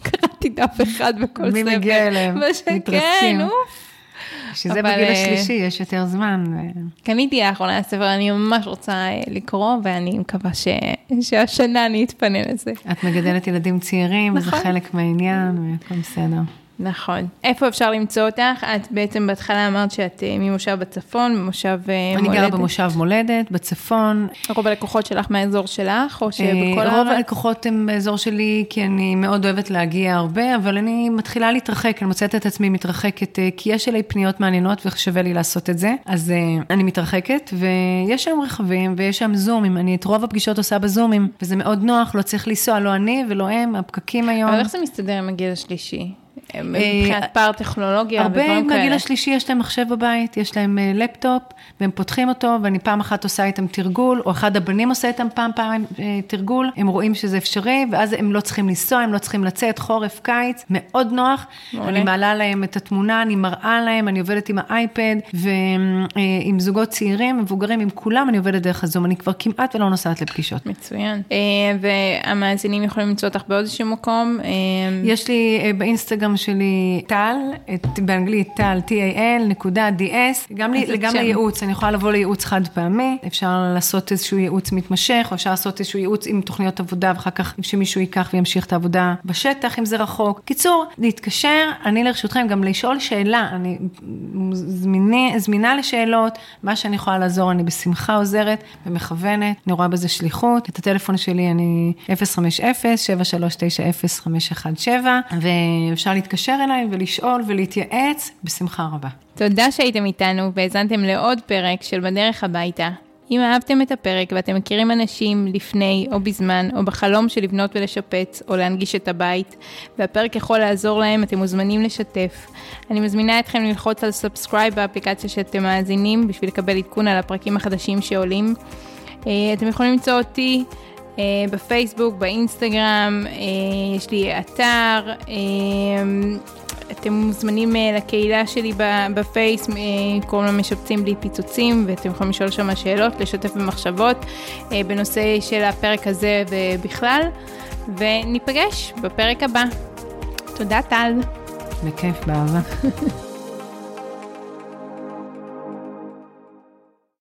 Speaker 1: קראתי דף אחד בכל ספר.
Speaker 2: מי מגיע אליהם?
Speaker 1: מתרסקים. אוף.
Speaker 2: שזה בגיל אה, השלישי, יש יותר זמן.
Speaker 1: קניתי לאחרונה ספר, אני ממש רוצה אה, לקרוא, ואני מקווה ש... שהשנה אני אתפנה לזה.
Speaker 2: את מגדלת ילדים צעירים, נכון. וזה חלק מהעניין, והכל בסדר.
Speaker 1: נכון. איפה אפשר למצוא אותך? את בעצם בהתחלה אמרת שאת אה, ממושב בצפון, ממושב
Speaker 2: אני מולדת. אני גרה במושב מולדת, בצפון.
Speaker 1: רוב הלקוחות שלך מהאזור שלך, או שבכל
Speaker 2: הארץ? רוב הלקוחות הם באזור שלי, כי אני מאוד אוהבת להגיע הרבה, אבל אני מתחילה להתרחק, אני מוצאת את עצמי מתרחקת, אה, כי יש אליי פניות מעניינות ושווה לי לעשות את זה, אז אה, אני מתרחקת, ויש שם רכבים, ויש שם זומים, אני את רוב הפגישות עושה בזומים, וזה מאוד נוח, לא צריך לנסוע, לא אני ולא הם, הפקקים היום.
Speaker 1: אבל איך זה מסתדר עם הגיל השלישי? מבחינת פער טכנולוגיה
Speaker 2: ודברים כאלה. הרבה מהגיל השלישי יש להם מחשב בבית, יש להם אה, לפטופ, והם פותחים אותו, ואני פעם אחת עושה איתם תרגול, או אחד הבנים עושה איתם פעם פעם אה, תרגול, הם רואים שזה אפשרי, ואז הם לא צריכים לנסוע, הם לא צריכים לצאת, חורף, קיץ, מאוד נוח. מעולה. אני מעלה להם את התמונה, אני מראה להם, אני עובדת עם האייפד, ועם אה, זוגות צעירים, מבוגרים, עם כולם, אני עובדת דרך הזום, אני כבר כמעט ולא נוסעת לפגישות.
Speaker 1: מצוין. והמאזינים יכולים למצוא אותך באיזשהו מקום?
Speaker 2: יש לי באינסטגרם שלי טל, באנגלית טל, T-A-L, נקודה D-S, גם, לי, גם לייעוץ, אני יכולה לבוא לייעוץ חד פעמי, אפשר לעשות איזשהו ייעוץ מתמשך, או אפשר לעשות איזשהו ייעוץ עם תוכניות עבודה, ואחר כך שמישהו ייקח וימשיך את העבודה בשטח, אם זה רחוק. קיצור, להתקשר, אני לרשותכם גם לשאול שאלה, אני זמיני, זמינה לשאלות, מה שאני יכולה לעזור, אני בשמחה עוזרת ומכוונת, אני רואה בזה שליחות. את הטלפון שלי אני 050-7390-517, ואפשר להתקשר אליי ולשאול ולהתייעץ בשמחה רבה.
Speaker 1: תודה שהייתם איתנו והאזנתם לעוד פרק של בדרך הביתה. אם אהבתם את הפרק ואתם מכירים אנשים לפני או בזמן או בחלום של לבנות ולשפץ או להנגיש את הבית והפרק יכול לעזור להם, אתם מוזמנים לשתף. אני מזמינה אתכם ללחוץ על subscribe באפליקציה שאתם מאזינים בשביל לקבל עדכון על הפרקים החדשים שעולים. אה, אתם יכולים למצוא אותי בפייסבוק, באינסטגרם, אה, יש לי אתר. אתם מוזמנים אה, לקהילה שלי בפייס, אה, קוראים לה משפצים בלי פיצוצים, ואתם יכולים לשאול שם שאלות, לשתף במחשבות אה, בנושא של הפרק הזה ובכלל, וניפגש בפרק הבא. תודה טל.
Speaker 2: בכיף, באהבה. [LAUGHS]